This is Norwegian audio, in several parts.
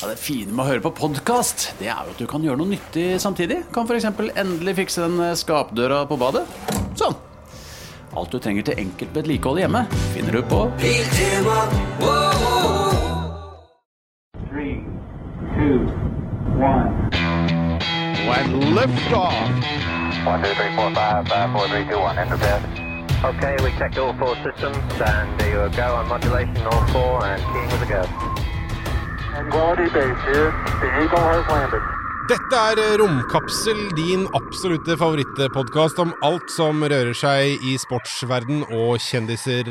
Ja, det fine med å høre på podkast, det er jo at du kan gjøre noe nyttig samtidig. Kan f.eks. endelig fikse den skapdøra på badet. Sånn. Alt du trenger til enkelt vedlikehold hjemme, finner du på Three, two, one. When liftoff. One, two, three, four, five, five, four, three, two, one. Enter bed. Okay, we checked all four systems, and there you go on modulation, all four, and keying with a go. Dette er eh, Romkapsel, din absolutte favorittpodkast om alt som rører seg i sportsverden og kjendiser.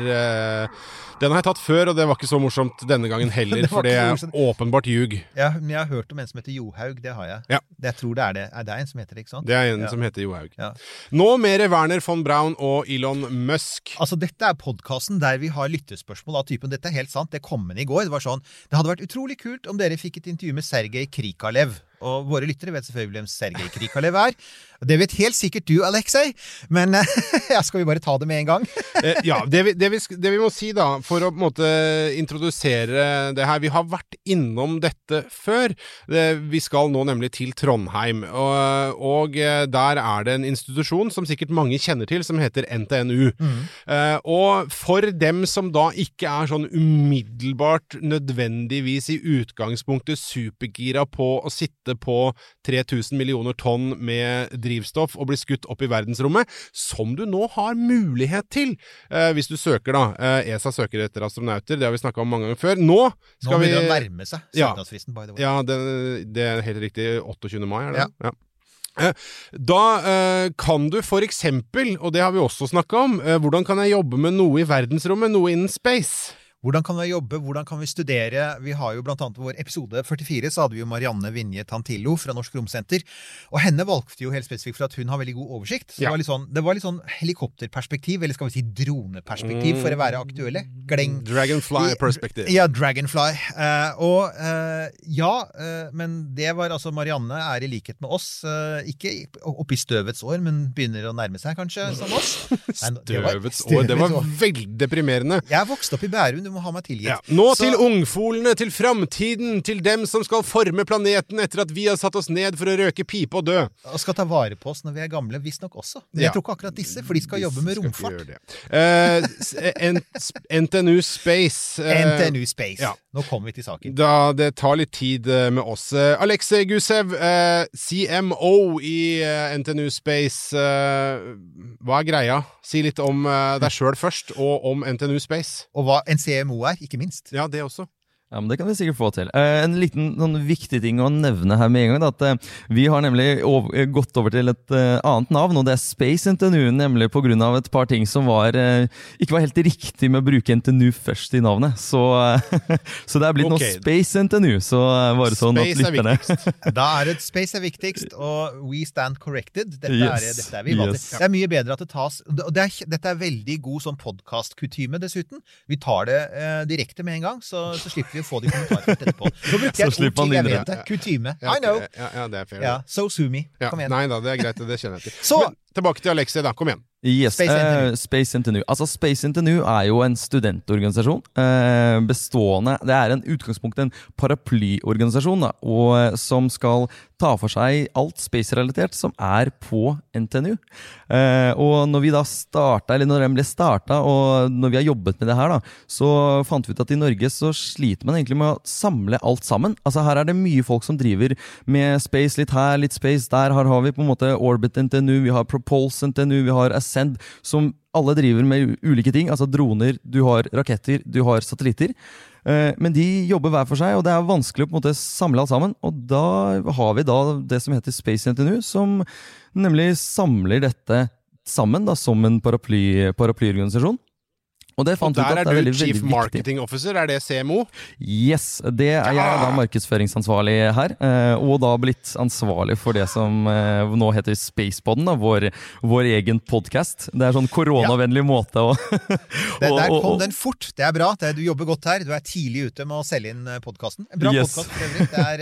Den har jeg tatt før, og det var ikke så morsomt denne gangen heller, Det for det er åpenbart ljug. Ja, men jeg har hørt om en som heter Johaug. Det har jeg. Ja. Jeg tror det er det. Er det en som heter det, ikke sant? Det er en Ja. som heter Johaug. Ja. Nå mer Werner von Braun og Elon Musk. Altså, Dette er podkasten der vi har lyttespørsmål av typen 'Dette er helt sant', det kom inn i går. Det var sånn Det hadde vært utrolig kult om dere fikk et intervju med Sergej Krikalev. Og våre lyttere vet selvfølgelig hvem Sergej Krikalev er. Det vet helt sikkert du, Alexei, men ja, skal vi bare ta det med en gang? Eh, ja, det vi, det, vi, det vi må si, da, for å på en måte introdusere det her Vi har vært innom dette før. Vi skal nå nemlig til Trondheim. Og, og eh, der er det en institusjon som sikkert mange kjenner til, som heter NTNU. Eh, og for dem som da ikke er sånn umiddelbart nødvendigvis i utgangspunktet supergira på å sitte på 3000 millioner tonn med drivstoff og blir skutt opp i verdensrommet, som du nå har mulighet til, eh, hvis du søker, da. Eh, ESA søker etter astronauter, det har vi snakka om mange ganger før. Nå Nå skal vi begynner det å nærme seg Ja. søknadsfristen, by the way. Ja, det, det er helt riktig. 28. mai, er det? Ja. ja. Eh, Da eh, kan du for eksempel, og det har vi også snakka om, eh, hvordan kan jeg jobbe med noe i verdensrommet, noe innen space? Hvordan kan vi jobbe, hvordan kan vi studere? Vi har jo blant annet vår episode 44, så hadde vi jo Marianne Vinje Tantillo fra Norsk Romsenter. Og henne valgte jo helt spesifikt for at hun har veldig god oversikt. Så Ja. det, var litt sånn, det var litt sånn helikopterperspektiv, eller skal vi si droneperspektiv, for å være aktuelle. Gleng. Dragonfly-perspektiv. Ja, Dragonfly. Uh, og uh, ja, uh, men det var altså Marianne er i likhet med oss, ikke oppe i støvets år, men begynner å nærme seg kanskje som oss. Nei, det Støvets år. Det var veldig deprimerende. Jeg vokste opp i Bærum, du må ha meg tilgitt. Ja. Nå Så- til ungfolene, til framtiden, til dem som skal forme planeten etter at vi har satt oss ned for å røke pipe og dø. og skal ta vare på oss når vi er gamle, visstnok også. Men Ja. jeg tror ikke akkurat disse, for de skal jobbe med romfart. det. Eh, N- NTNU Space. Uh, NTNU Space. ja. Nå kommer vi til saken. Da det tar litt tid eh, med oss. Alex Gusev, eh, CMO i eh, NTNU Space. Eh, hva er greia? Si litt om eh, deg sjøl først, og om NTNU Space. Og hva en CMO er, ikke minst. Ja, det også. Ja, men Det kan vi sikkert få til. Eh, en liten sånn viktig ting å nevne her med en gang. Da, at eh, Vi har nemlig ov eh, gått over til et eh, annet navn, og det er Space NTNU. Nemlig pga. et par ting som var, eh, ikke var helt riktig med å bruke NTNU først i navnet. Så, så det er blitt okay. noe Space NTNU. Så eh, bare sånn at Space er lytterne viktigst. Da er det Space er viktigst, og we stand corrected. Dette, Yes. er, dette er vi vant til. Yes. Det er mye bedre at det tas Og det er, dette er veldig god sånn podkast-kutyme, dessuten. Vi tar det eh, direkte med en gang, så, så slipper vi å få det i kommentarfeltet etterpå. Jeg Så til, jeg vet det. Kutyme. I know. Ja, ja, det er fair. Ja, so sue me. Ja, Kom igjen. Nei da, det er greit, det kjenner jeg til. Så- Men tilbake til Alexei, da. Kom igjen. Yes, Space NTNU. Uh, Space Internew. Altså Space NTNU er jo en studentorganisasjon. Uh, bestående Det er en utgangspunkt en paraplyorganisasjon, da, og, eh, som skal ta for seg alt space-relatert som er på NTNU. Uh, og når vi da starta, eller når den ble starta, og når vi har jobbet med det her, da, så fant vi ut at i Norge så sliter man egentlig med å samle alt sammen. Altså Her er det mye folk som driver med space, litt her, litt space der. Her har vi på en måte Orbit NTNU, vi har Propulse NTNU, vi har Ascend, som alle driver med ulike ting. Altså droner, du har raketter, du har satellitter. Eh, Men de jobber hver for seg, og det er vanskelig å på en måte samle alt sammen. Og da har vi da det som heter Space NTNU, som nemlig samler dette sammen da, som en paraply, paraplyorganisasjon. Og det Og der ut der at er det er du veldig, Chief veldig. Marketing Officer, er det CMO? Yes, det er jeg da markedsføringsansvarlig her, eh, og da blitt ansvarlig for det som eh, nå heter Spacepodden, vår, vår egen podkast. Det er sånn koronavennlig måte å Det, der kom den fort. Det er bra. Det er, du jobber godt her. Du er tidlig ute med å selge inn podkasten. Bra Yes.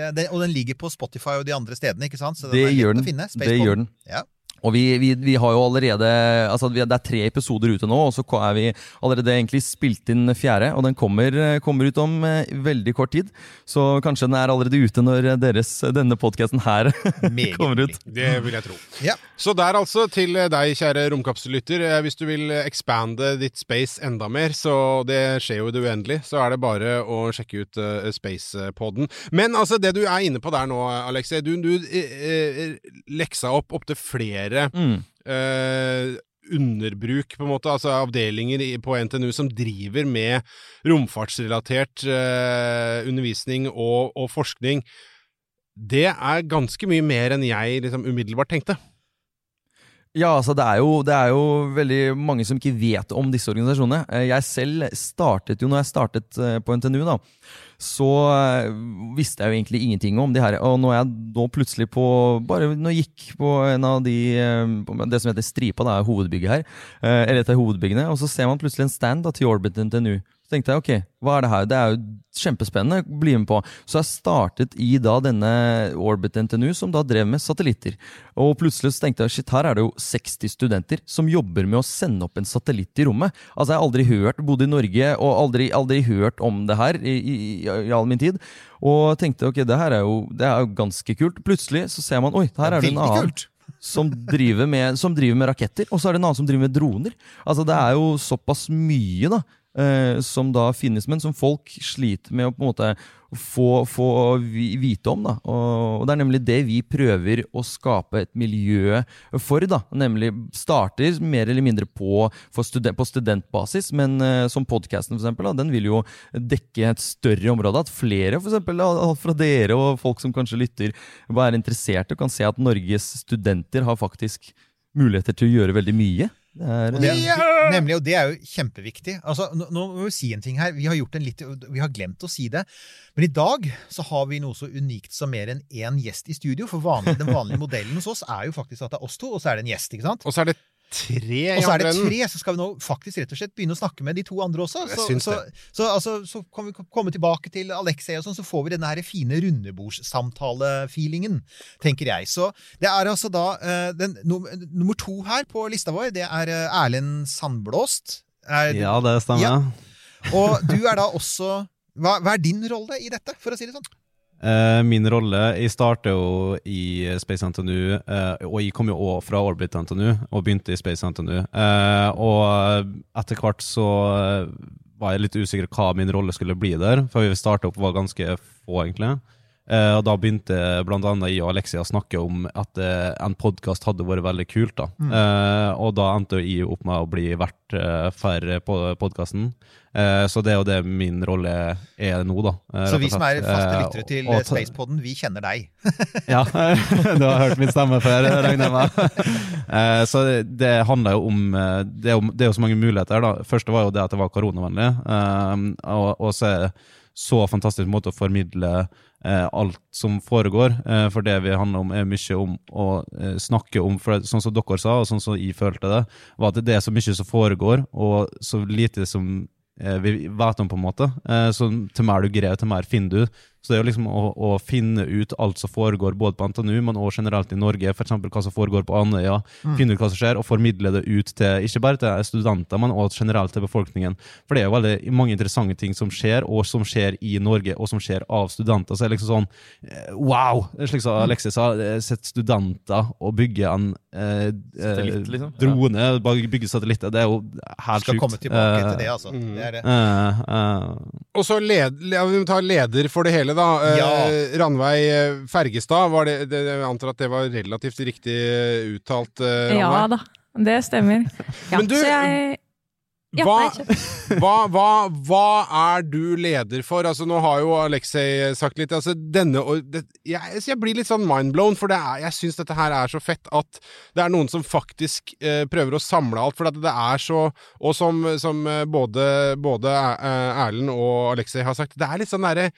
eh, det, og den ligger på Spotify og de andre stedene, ikke sant? Så den Det gjør den. finne. Det gjør den. Ja. Og vi, vi, vi har jo allerede altså vi, Det er tre episoder ute nå, og så er vi allerede egentlig spilt inn fjerde. Og den kommer, eh, kommer ut om eh, veldig kort tid. Så kanskje den er allerede ute når deres, denne podkasten her kommer ut. Det vil jeg tro. Ja. Så der altså, til deg, kjære romkapsellytter. eh, Hvis du vil expande ditt space enda mer, så det skjer jo i det uendelige, så er det bare å sjekke ut uh, Spacepodden. Men altså, det du er inne på der nå, Alexei, du, du eh, eh, leksa opp opptil flere Mm. eh, underbruk, på en måte, altså avdelinger på NTNU som driver med romfartsrelatert eh, undervisning og, og forskning. Det er ganske mye mer enn jeg liksom umiddelbart tenkte. Ja, altså det er, jo, det er jo veldig mange som ikke vet om disse organisasjonene. Eh, Jeg selv startet jo, når jeg startet eh, på NTNU, da, så eh, visste jeg jo egentlig ingenting om de her. Og når jeg nå plutselig på Bare når jeg gikk på en av de eh, Det som heter Stripa, det er hovedbygget her, eh, eller et av hovedbyggene, og så ser man plutselig en stand da, til Orbit NTNU. Så tenkte jeg ok, hva er det her? Det er jo kjempespennende, bli med på. Så jeg startet i da denne Orbit NTNU, som da drev med satellitter. Og plutselig så tenkte jeg shit, her er det jo 60 studenter som jobber med å sende opp en satellitt i rommet. Altså Jeg har aldri hørt, bodde i Norge og aldri, aldri hørt om det her i, i, i all min tid. Og tenkte ok, det her er jo, det er jo ganske kult. Plutselig så ser man oi, her er det en annen kult. som driver, med, som driver med raketter, og så er det en annen som driver med droner. Altså Det er jo såpass mye da eh, som da finnes, men som folk sliter med å på en måte få, få vite om. da og, og Det er nemlig det vi prøver å skape et miljø for. da Nemlig starter mer eller mindre på, for studen- på studentbasis, men eh, som podkasten vil jo dekke et større område. At flere, for eksempel, fra dere og folk som kanskje lytter, er interesserte og kan se at Norges studenter har faktisk muligheter til å gjøre veldig mye. Er, Og det, nemlig, og det er jo kjempeviktig. Altså, nå, nå må vi si en ting her. Vi har, gjort en litt, vi har glemt å si det. Men i dag så har vi noe så unikt som mer enn én gjest i studio. For vanlig, den vanlige modellen hos oss er jo faktisk at det er oss to, og så er det en gjest. ikke sant? Og så er det tre i Og så er det andre enden. tre, så skal vi nå faktisk rett og slett begynne å snakke med de to andre også. Jeg Så, syns så, så, altså, så kan vi komme tilbake til Alexei og sånn, så får vi denne her fine rundebordssamtale-feelingen, tenker jeg. Så det er altså da eh, den, num- nummer to her på lista vår, det er eh, Erlend Sandblåst. Er, Ja, det stemmer. Ja. Og du er da også hva, hva er din rolle i dette, for å si det sånn? Eh, min rolle Jeg startet jo i Space NTNU, eh, og jeg kom jo også fra Orbit NTNU og begynte i Space NTNU. Eh, og etter hvert så var jeg litt usikker hva min rolle skulle bli der, for vi startet opp var ganske få, egentlig. Eh, og da begynte annet jeg og Alexia å snakke om at eh, en podkast hadde vært veldig kult. da. Eh, og da endte jeg opp med å bli vert for podkasten. Eh, så det er jo det min rolle er nå, da. Så vi som er faste lyttere til og Spacepodden, vi kjenner deg. ja, du har hørt min stemme før, regner jeg med. Så det, handler jo om det er jo, det er jo så mange muligheter. da. Første var jo det at det var koronavennlig. Og, og så er det så fantastisk måte å formidle eh, alt som foregår. Eh, for det vi handler om, er mye om å eh, snakke om for Sånn som dere sa, og sånn som jeg følte det, var at det er så mye som foregår, og så lite som eh, vi vet om, på en måte. Eh, så til mer du greier, til mer finner du. Så det er jo liksom å, å finne ut alt som foregår både på NTNU, men også generelt i Norge, f.eks. hva som foregår på Andøya, finne ut hva som skjer, og formidle det ut til ikke bare til studenter, men også generelt til befolkningen. For det er jo veldig mange interessante ting som skjer, og som skjer i Norge, og som skjer av studenter. Så det er liksom sånn eh, wow! Slik som Alexis sa, eh, sett studenter og bygge en eh, Satellitt, eh, liksom. drone, bygge satellitter, det er jo helt Skal sjukt. komme tilbake til det, altså. Det er det. eh, eh, Og så led, ja, vi må ta leder for det hele, da. Eh, Ranveig eh, Fergestad, var det, det, jeg antar at det var relativt riktig eh, uttalt? Eh, Ja da, det stemmer. Ja, Men du, så jeg ja, hva, hva, hva, hva er du leder for? Altså, nå har jo Alexei sagt litt altså, denne, det, jeg, jeg blir litt sånn mindblown, for det er, jeg syns dette her er så fett at det er noen som faktisk eh, prøver å samle alt. For at det er så Og som, som eh, både, både eh, Erlend og Alexei har sagt, det er litt sånn derre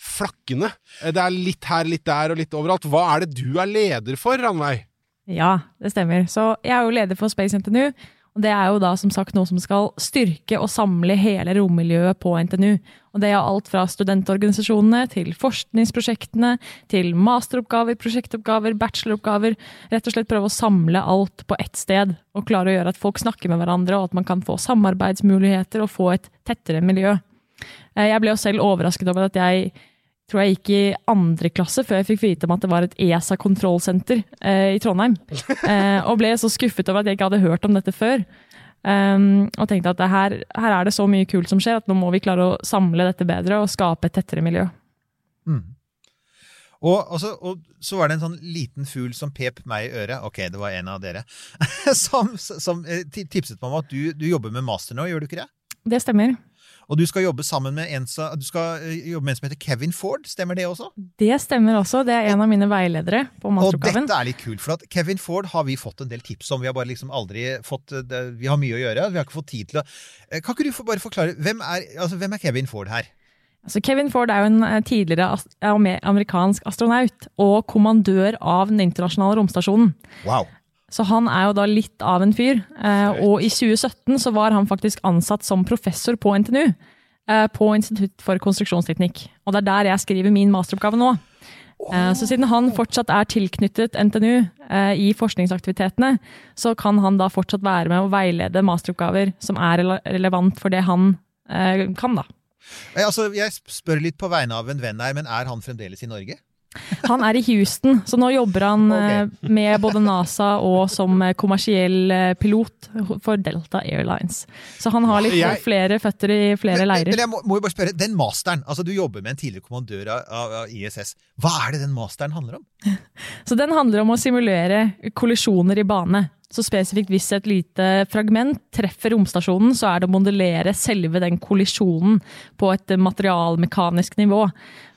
flakkende. Eh, Det er litt her, litt der og litt overalt. Hva er det du er leder for, Ranveig? Ja, det stemmer. Så jeg er jo leder for Space NTNU, Det er jo da som sagt noe som skal styrke og samle hele rommiljøet på NTNU. Og Det er alt fra studentorganisasjonene til forskningsprosjektene til masteroppgaver, prosjektoppgaver, bacheloroppgaver. Rett og slett prøve å samle alt på ett sted og klare å gjøre at folk snakker med hverandre, og at man kan få samarbeidsmuligheter og få et tettere miljø. Eh, Jeg ble jo selv overrasket over at jeg tror jeg gikk i andre klasse før jeg fikk vite om at det var et ESA-kontrollsenter eh, i Trondheim. Eh, og ble så skuffet over at jeg ikke hadde hørt om dette før. Um, og tenkte at det her, her er det så mye kult som skjer, at nå må vi klare å samle dette bedre og skape et tettere miljø. Og, altså, og så var det en sånn liten fugl som pep meg i øret. Ok, det var en av dere. som som eh, tipset meg om at du, du jobber med master nå, gjør du ikke det? Det stemmer. Og du skal jobbe sammen med en, skal eh, jobbe med en som heter Kevin Ford, stemmer det også? Det stemmer også. Det er en av mine veiledere på Og dette er litt kult, for at Kevin Ford har vi fått en del tips om. Vi har bare liksom aldri fått eh, Vi har mye å gjøre, vi har ikke fått tid til å Eh, Kan ikke du bare forklare, hvem er, altså, hvem er Kevin Ford her? Altså, Kevin Ford er jo en tidligere amerikansk astronaut og kommandør av den internasjonale romstasjonen. Wow. Så han er jo da litt av en fyr. Eh, og i 2017 så var han faktisk ansatt som professor på NTNU. Eh, på Institutt for konstruksjonsteknikk. Og det er der jeg skriver min masteroppgave nå. Eh, så siden han fortsatt er tilknyttet NTNU i forskningsaktivitetene, så kan han da fortsatt være med å veilede masteroppgaver som er relevant for det han kan, da. Altså, jeg spør litt på vegne av en venn her, men er han fremdeles i Norge? Han er i Houston, så nå jobber han okay. med både NASA og som eh, kommersiell eh, pilot for Delta Airlines. Så han har litt Jeg- flere føtter i flere leirer. men jeg må, må jo bare spørre, den masteren, altså du jobber med en tidligere kommandør av, av, av ISS. Hva er det den masteren handler om? Så den handler om å simulere kollisjoner i bane. Så spesifikt hvis et lite fragment treffer romstasjonen, så er det å modellere selve den kollisjonen på et materialmekanisk nivå.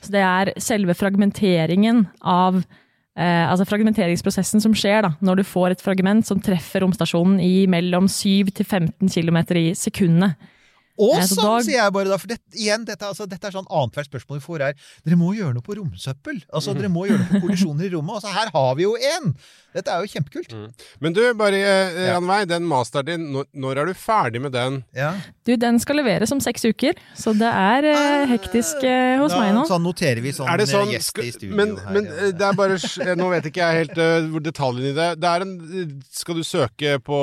Så det er selve fragmenteringen av eh, Altså fragmenteringsprosessen som skjer da, når du får et fragment som treffer romstasjonen i mellom 7 til 15 km i sekundet. Og Eh, sånn, da- sier jeg bare da, for det, igjen, dette, altså, dette er sånn annethvert spørsmål vi får her. Dere må gjøre noe på romsøppel. Altså, Dere må gjøre noe på kollisjoner i rommet. Altså, her har vi jo én! Dette er jo kjempekult. Men du, bare eh, Ja. Ranveig, den masteren din, når, når er du ferdig med den? Ja. Du, den skal leveres om seks uker, så det er eh, hektisk eh, hos Da, meg nå. Sånn noterer vi sånn, er sånn gjest i studio men, her. men ja. eh, det er bare eh, Nå vet ikke jeg helt uh, hvor detaljene i det Det er en Skal du søke på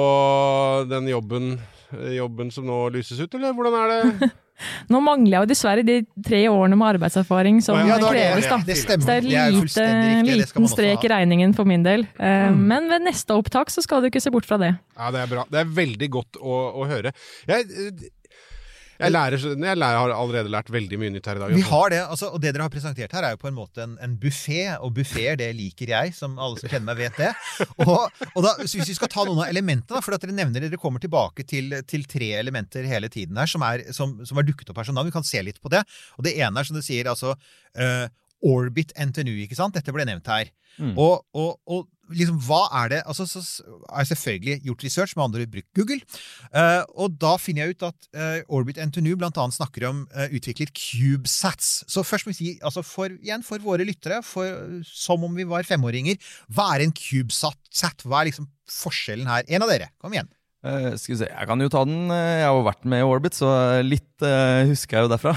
den jobben eh, Jobben som nå lyses ut, eller hvordan er det? Nå mangler jeg jo dessverre de tre årene med arbeidserfaring som ja, det- kreves. da. det stemmer. Så det er et lite, liten strek i regningen for min del. Mm. Men ved neste opptak så skal du ikke se bort fra det. Ja, det er bra. Det er veldig godt å, å høre. Jeg, eh, jeg, lærer, jeg lærer, har allerede lært veldig mye nytt her i dag. Vi altså. har det, altså, og det dere har presentert her, er jo på en måte en, en buffé. Og buffeer, det liker jeg, som alle som kjenner meg, vet det. Og, og da, så Hvis vi skal ta noen av elementene, for at dere nevner dere kommer tilbake til, til tre elementer hele tiden her, som er, som, som er dukket opp her. Så vi kan se litt på det. Og det ene er, som du sier, altså uh, Orbit NTNU, ikke sant? Dette ble nevnt her. Og, og, og liksom, hva er det Altså, så har jeg selvfølgelig gjort research, med andre brukt Google. Uh, og da finner jeg ut at uh, Orbit NTNU blant annet snakker om uh, utvikler CubeSats. Så først må vi si, altså for, igjen for våre lyttere, for, som om vi var femåringer, hva er en CubeSat? Hva er liksom forskjellen her? En av dere, kom igjen. Eh, skal vi se, Jeg kan jo ta den. Eh, Jeg har jo vært med i Orbit, så litt uh, husker jeg jo derfra.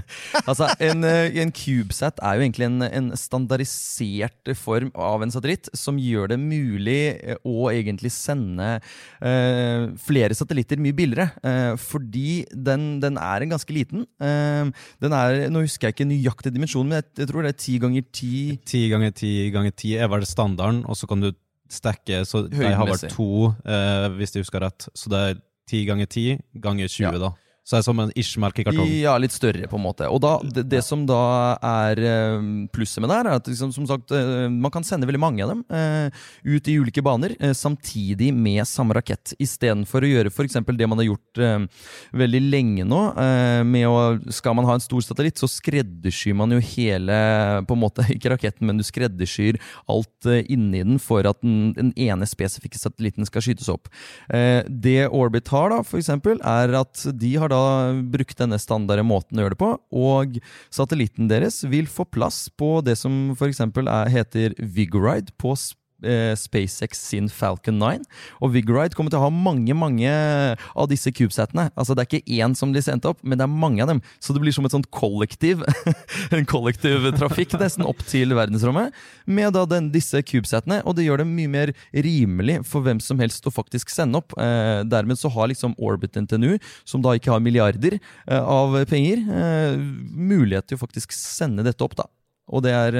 altså, En, eh, en CubeSat er jo egentlig en, en standardisert form av en satellitt som gjør det mulig eh, å egentlig sende uh, flere satellitter mye billigere. eh, fordi den, den er en ganske liten. Eh, den er, Nå husker jeg ikke nøyaktig dimensjon, men jeg, jeg tror det er ti ganger ti Ti ganger ti ganger ti er vel standarden, og så kan du stekke Så de har vel to, eh, hvis jeg husker rett. Så det er ti ganger ti ganger 20, Ja. da. Så det er som en ish-merk i kartong. Ja, litt større, på en måte. Og da, det, det som da er eh, plusset med det her, er at liksom, som sagt, eh, man kan sende veldig mange av dem eh, ut i ulike baner, eh, samtidig med samme rakett. Istedenfor å gjøre f.eks. det man har gjort eh, veldig lenge nå. eh, med å, Skal man ha en stor satellitt, så skreddersyr man jo hele på en måte, Ikke raketten, men du skreddersyr alt inni den for at den, den ene spesifikke satellitten skal skytes opp. Det Orbit har, da, for eksempel, er at de har da brukt denne standarde måten å gjøre det på, og satellitten deres vil få plass på det som er, heter Vigoride på, s- eh, SpaceX sin Falcon 9. Og Vigride kommer til å ha mange mange av disse CubeSatene. Altså Det er ikke én som blir sendt opp, men det er mange av dem. Så det blir som et sånt kollektiv en kollektiv trafikk nesten opp til verdensrommet. Med da den, disse CubeSatene, og det gjør det mye mer rimelig for hvem som helst å faktisk sende opp. Eh, dermed så har liksom Orbit NTNU, som da ikke har milliarder eh, av penger, eh, mulighet til å faktisk sende dette opp. da. Og det er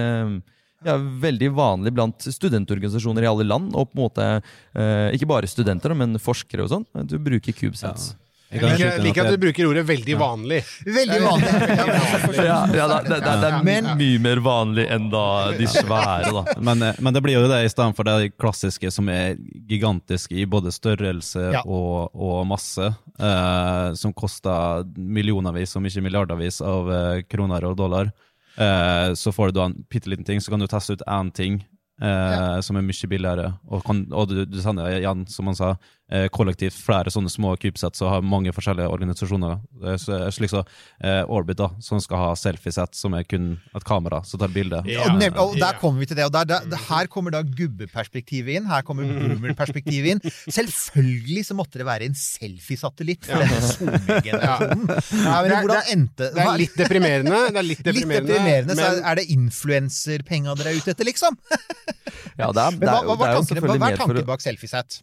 ja, veldig vanlig blant studentorganisasjoner i alle land, og på en måte eh, ikke bare studenter, men forskere og sånn. Du bruker CubeSats. Jeg liker, jeg liker at du bruker ordet 'veldig vanlig'. Veldig vanlig. Ja, ja da, det, det, det er Men- mye mer vanlig enn da de svære, da. Men, eh, men det blir jo det i stedet for det klassiske som er gigantisk i både størrelse Ja. og, og masse, eh, som koster millionervis, om ikke milliardervis, av eh, kroner og dollar. Eh, så får du da en bitte liten ting, så kan du teste ut én ting eh, som er mye billigere. Og, kan, og du, du sender igjen, som han sa, kollektivt flere sånne små cubesets og har mange forskjellige organisasjoner. Det slik så eh, Orbit, da, som skal ha selfiesett, som er kun et kamera som tar bilde. Ja. Og, og der kommer vi til det. og der, der, der, Her kommer da gubbeperspektivet inn. Her kommer boomer-perspektivet inn. Selvfølgelig så måtte det være en selfiesatellitt for denne SoMe-generasjonen. Ja, men Det hvordan endte Det er litt deprimerende. Det er litt Litt deprimerende, men... så er det influenserpenga dere er ute etter, liksom? Ja, det er, det er, jo- hva det var er tanken, hva hva er tanken bak selfiesat?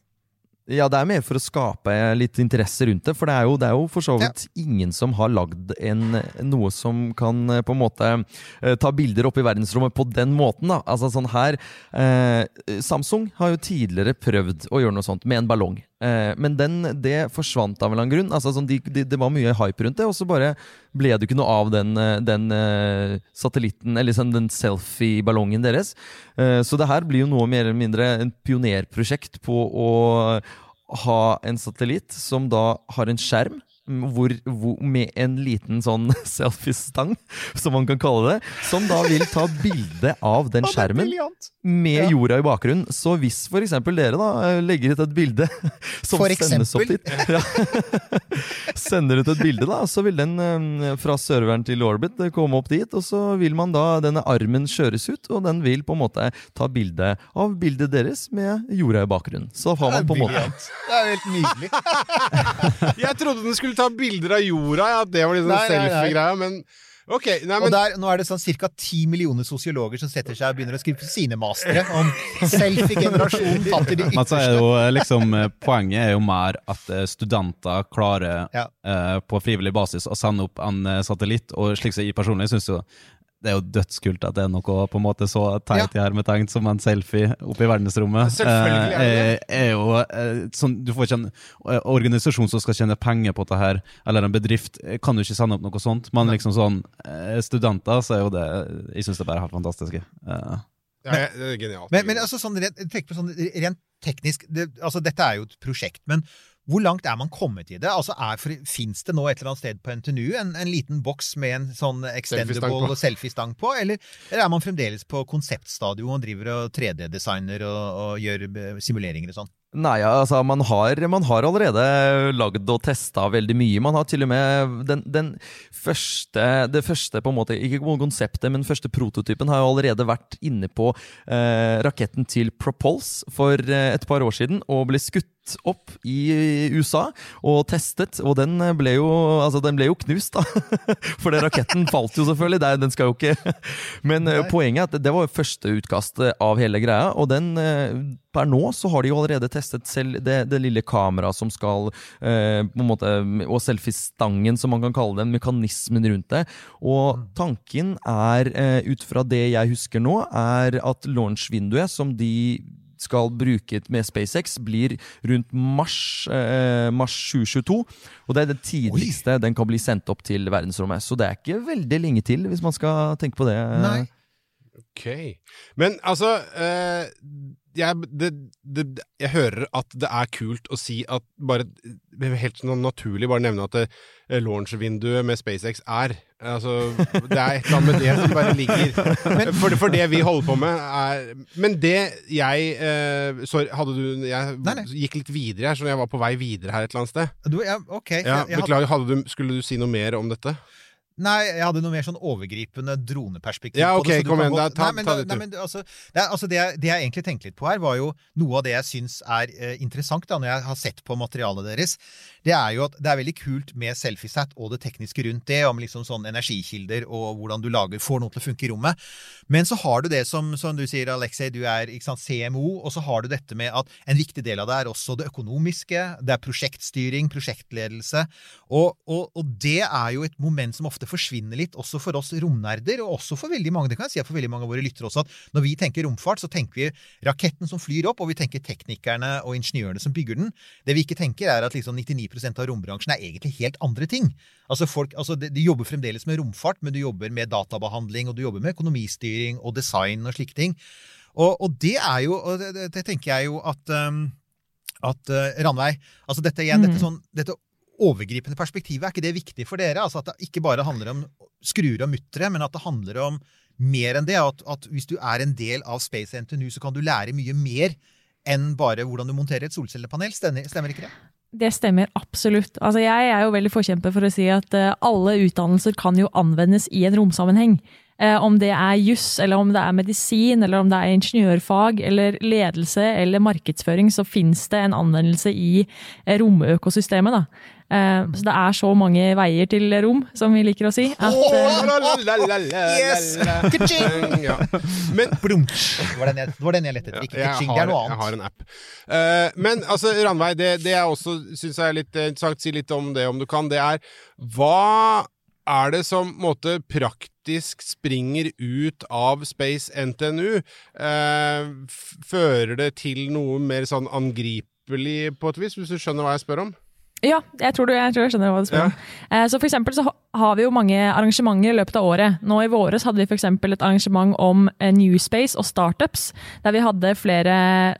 Ja, det er mer for å skape litt interesse rundt det. For det er jo, det er jo for så vidt ingen som har lagd en, noe som kan eh, på en måte eh, ta bilder opp i verdensrommet på den måten. da. Altså sånn her eh, Samsung har jo tidligere prøvd å gjøre noe sånt med en ballong. Eh, men den, det forsvant av en eller annen grunn. Altså sånn, de, de, Det var mye hype rundt det, og så bare ble det ikke noe av den, eh, den eh, satellitten, eller sånn, den selfie-ballongen deres. Så det her blir jo noe mer eller mindre en pionerprosjekt på å ha en satellitt som da har en skjerm hvor, hvor, med en liten sånn selfiestang, som man kan kalle det, som da vil ta bilde av den skjermen med Ja. jorda i bakgrunnen. Så hvis for eksempel dere da eh, legger ut et bilde som For sendes opp dit ja. Sender ut et bilde, da, så vil den eh, fra serveren til Orbit eh, komme opp dit, og så vil man da denne armen kjøres ut, og den vil på en måte ta bilde av bildet deres med jorda i bakgrunnen. Så har man på en måte Det er helt nydelig. Jeg trodde den skulle ta bilder av jorda, ja, at det var liksom selfie-greia, men Ok, nei, Og der, nå er det sånn ca. ti millioner sosiologer som setter seg og begynner å skrive sine mastere om selfie-generasjonen tatt i de Men så er ytterste. jo eh, liksom eh, Poenget er jo mer at eh, studenter klarer Ja. eh, på frivillig basis å sende opp en satellitt. Og slik som jeg personlig syns jo det er jo dødskult at det er noe på en måte så teit i hermetegn som en selfie oppe i verdensrommet. Selvfølgelig er det det. Eh, er jo eh, sånn, Du får ikke en eh, organisasjon som skal tjene penger på dette her, eller en bedrift, kan jo ikke sende opp noe sånt. Men liksom sånn eh, studenter, så er jo det Jeg syns det bare er helt fantastisk. Eh. ja, Det er genialt. Men, men altså, sånn, rent, tenk på sånn, rent teknisk det, altså, Dette er jo et prosjekt, men hvor langt er man kommet i det? Altså, Fins det nå et eller annet sted på NTNU en, en liten boks med en sånn Selfiestang extendable på. selfiestang på? Eller, eller er man fremdeles på konseptstadiet og driver og 3D-designer og, og gjør eh, simuleringer og sånn? Nei, altså man har, man har allerede lagd og testa veldig mye. Man har til og med den, den første, det første på en måte, ikke konseptet, men første prototypen har jo allerede vært inne på eh, raketten til Propulse for eh, et par år siden og ble skutt opp i USA og testet, og den ble jo, altså den ble jo knust, da. For det raketten falt jo selvfølgelig, det, er- den skal jo ikke Men Nei. poenget er at det var første utkast av hele greia, og den eh, Per nå så har de jo allerede testet selv det, det lille kameraet som skal eh, på en måte, Og selfie-stangen, som man kan kalle den, mekanismen rundt det. Og tanken er, eh, ut fra det jeg husker nå, er at launch-vinduet som de skal bruke med SpaceX, blir rundt mars, eh, mars 2022. Og det er det tidligste den kan bli sendt opp til verdensrommet. Så det er ikke veldig lenge til, hvis man skal tenke på det. Nei. Ok. Men altså eh, jeg, det, det, jeg hører at det er kult å si at bare Helt sånn naturlig bare nevne at det, eh, launch-vinduet med SpaceX er Altså, det er et eller annet med det som bare ligger for, for det vi holder på med, er Men det jeg eh, Sorry, hadde du Jeg Nei, nei. gikk litt videre her, så jeg var på vei videre her et eller annet sted. Du, ja, ok. Ja, jeg, jeg, hadde- beklager, hadde du, skulle du si noe mer om dette? Nei, jeg hadde noe mer sånn overgripende droneperspektiv Ja, på det. ok, kom igjen, ta- Nei, men ta det, nei, men altså, det, er, altså det, jeg, det jeg egentlig tenkte litt på her, var jo noe av det jeg syns er eh, interessant da, når jeg har sett på materialet deres. Det er jo at det er veldig kult med selfiesat og det tekniske rundt det, om liksom sånn energikilder og hvordan du lager, får noe til å funke i rommet. Men så har du det som, som du sier, Alexei, du er ikke sant, CMO, og så har du dette med at en viktig del av det er også det økonomiske. Det er prosjektstyring, prosjektledelse. Og, og, og det er jo et moment som ofte forsvinner litt, også for oss romnerder, og også for veldig mange, det kan jeg si for veldig mange av våre lyttere også, at når vi tenker romfart, så tenker vi raketten som flyr opp, og vi tenker teknikerne og ingeniørene som bygger den. Det vi ikke tenker, er at liksom 99% av rombransjen er egentlig helt andre ting. Altså folk, altså de, de jobber fremdeles med romfart, men du jobber med databehandling, og du jobber med økonomistyring og design og slike ting. Og, og det er jo, og det, det, det tenker jeg jo at, um, at uh, Ranveig, altså dette igjen, dette sånn, dette overgripende perspektivet, er ikke det viktig for dere? Altså At det ikke bare handler om skruer og muttere, men at det handler om mer enn det. At, at hvis du er en del av Space NTNU, så kan du lære mye mer enn bare hvordan du monterer et solcellepanel. Stemmer, stemmer ikke det? Det stemmer absolutt. Altså, jeg er jo veldig forkjemper for å si at eh, alle utdannelser kan jo anvendes i en romsammenheng. Eh, om det er juss, eller om det er medisin, eller om det er ingeniørfag, eller ledelse eller markedsføring, så fins det en anvendelse i eh, romøkosystemet. Da. Eh, så det er så mange veier til rom, som vi liker å si. At, Yes! Ja. Men Det var den jeg, det var den jeg lette etter. Ikke ka-ching, det er noe annet. jeg har en app. Eh, men altså, Ranveig, det, det jeg også syns er litt interessant, si litt om det om du kan, det er hva er det som måte praktisk springer ut av Space NTNU? Eh, fører det til noe mer sånn angripelig på et vis, hvis du skjønner hva jeg spør om? Ja, jeg tror, du, jeg tror jeg skjønner hva du spør om. Ja. Så for eksempel så har vi jo mange arrangementer i løpet av året. Nå i våres hadde vi eksempel et arrangement om Newspace og startups, der vi hadde flere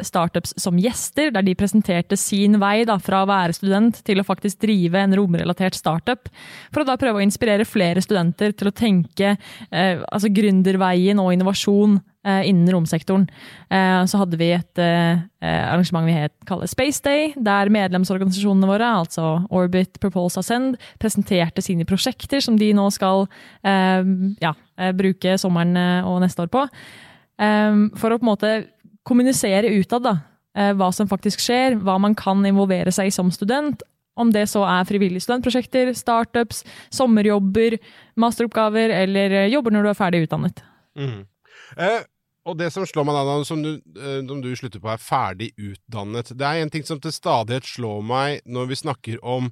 startups som gjester, der de presenterte sin vei da, fra å være student til å faktisk drive en romrelatert startup, for å da prøve å inspirere flere studenter til å tenke eh, altså gründerveien og innovasjon eh, innen romsektoren. Eh, så hadde vi et eh, eh, arrangement vi kaller Space Day, der medlemsorganisasjonene våre, altså Orbit, Propulse, Ascend, presenterte sine prosjekter som de nå skal eh, ja, eh, bruke sommeren eh, og neste år på. Eh, for å på en måte kommunisere utad da, eh, hva som faktisk skjer, hva man kan involvere seg i som student, om det så er frivillige studentprosjekter, startups, sommerjobber, masteroppgaver eller eh, jobber når du er ferdig utdannet. Eh, og det som slår meg da, som du, eh, som du slutter på, er ferdig utdannet. Det er en ting som til stadighet slår meg når vi snakker om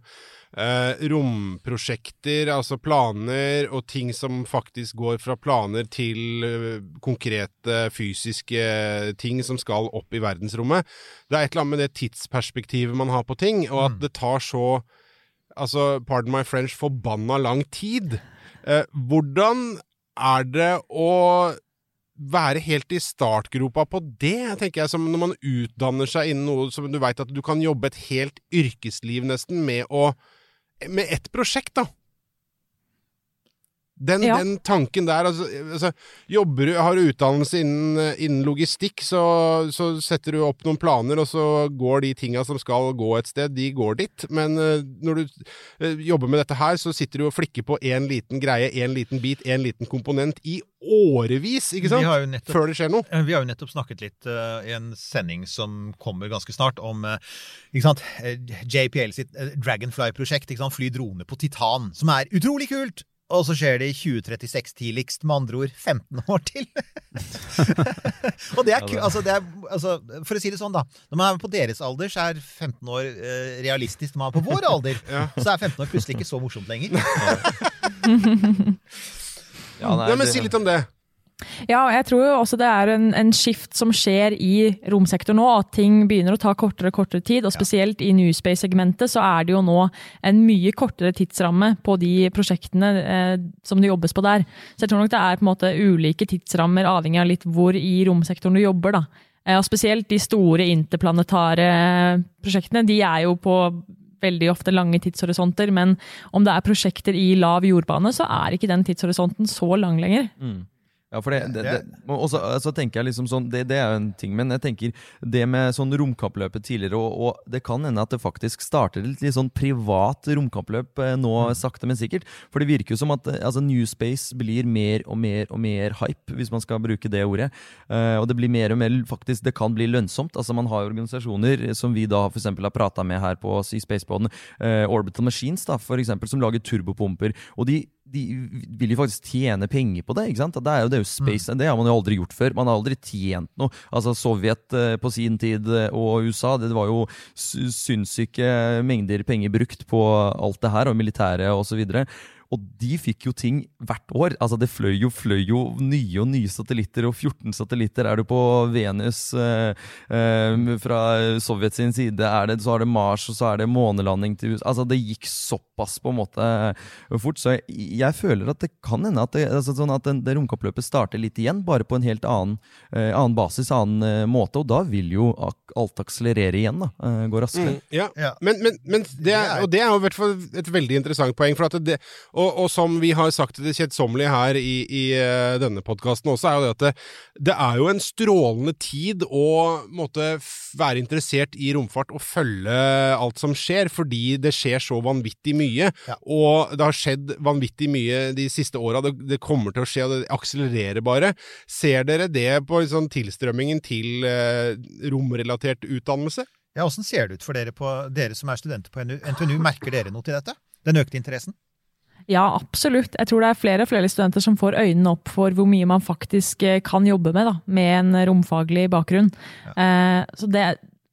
eh, romprosjekter, altså planer, og ting som faktisk går fra planer til eh, konkrete fysiske ting som skal opp i verdensrommet. Det er et eller annet med det tidsperspektivet man har på ting, og at det tar så Altså, pardon my French, forbanna lang tid. Eh, hvordan er det å være helt i startgropa på det, tenker jeg, som når man utdanner seg innen noe som du veit at du kan jobbe et helt yrkesliv nesten med å Med ett prosjekt, da. Den, Ja. den tanken der, altså, altså Jobber du, har du utdannelse innen, eh, innen logistikk, så, så setter du opp noen planer, og så går de tinga som skal gå et sted, de går dit. Men uh, når du uh, jobber med dette her, så sitter du og flikker på én liten greie, én liten bit, én liten komponent i årevis, ikke sant? Vi har jo nettopp- Før det skjer noe. Vi har jo nettopp snakket litt uh, i en sending som kommer ganske snart, om ikke sant, JPL sitt Dragonfly-prosjekt. Fly drone på titan, som er utrolig kult! Og så skjer det i 2036 tidligst, med andre ord 15 år til. og det er altså, det er, altså, For å si det sånn, da. Når man er på deres alder, så er 15 år eh, realistisk. Når man er på vår alder, så er 15 år plutselig ikke så morsomt lenger. Ja, nei, ja, men Si litt om det. Ja, jeg tror jo også det er en, en skift som skjer i romsektoren nå, at ting begynner å ta kortere og kortere tid. Og spesielt i Newspace-segmentet så er det jo nå en mye kortere tidsramme på de prosjektene eh, som det jobbes på der. Så jeg tror nok det er på en måte ulike tidsrammer avhengig av litt hvor i romsektoren du jobber. da. Eh, og spesielt de store interplanetare prosjektene, de er jo på veldig ofte lange tidshorisonter, men om det er prosjekter i lav jordbane, så er ikke den tidshorisonten så lang lenger. Ja, for det, det, Det- også, og så, tenker jeg liksom sånn, det, det er jo en ting, men jeg tenker det med sånn romkappløpet tidligere, og, og det kan hende at det faktisk starter et litt sånn privat romkappløp eh, nå, sakte, men sikkert. For det virker jo som at eh, altså, New Space blir mer og mer og mer hype, hvis man skal bruke det ordet. Uh, og det blir mer og mer, faktisk, det kan bli lønnsomt. Altså Man har jo organisasjoner som vi da for har prata med her på i Spaceboden, uh, Orbital Machines, da, for eksempel, som lager turbopumper. og de de vil jo faktisk tjene penger på det. ikke sant? Det er jo, det er jo space, det har man jo aldri gjort før. Man har aldri tjent noe. Altså Sovjet eh, på sin tid eh, og USA, det var jo sy- sinnssyke mengder penger brukt på alt det her, og militæret osv. Og de fikk jo ting hvert år. Altså Det fløy jo, fløy jo nye og nye satellitter, og 14 satellitter er du på Venus eh, eh, fra Sovjet sin side. Er det, så er det Mars, og så er det månelanding til USA. Altså Det gikk såpass på en måte fort. Så jeg, jeg føler at det kan hende at det, altså sånn at den, det romkappløpet starter litt igjen, bare på en helt annen, eh, annen basis, annen eh, måte. Og da vil jo alt akselerere igjen. da, eh, Gå raskere. Mm, ja. Ja. Men, men, men det er, og det er jo i hvert fall et veldig interessant poeng. For at det, og, og som vi har sagt det kjedsommelige her i, i eh, denne podkasten også, er jo det at det, det er jo en strålende tid å måtte være interessert i romfart og følge alt som skjer, fordi det skjer så vanvittig mye. Ja. Og det har skjedd vanvittig mye de siste åra. Det, det kommer til å skje, og det akselererer bare. Ser dere det på sånn tilstrømmingen til eh, romrelatert utdannelse? Ja, Åssen ser det ut for dere, på, dere som er studenter på? NTNU? Merker dere noe til dette? Den økte interessen? Ja, absolutt. Jeg tror det er flere og flere studenter som får øynene opp for hvor mye man faktisk eh, kan jobbe med, da, med en romfaglig bakgrunn. Eh, så det,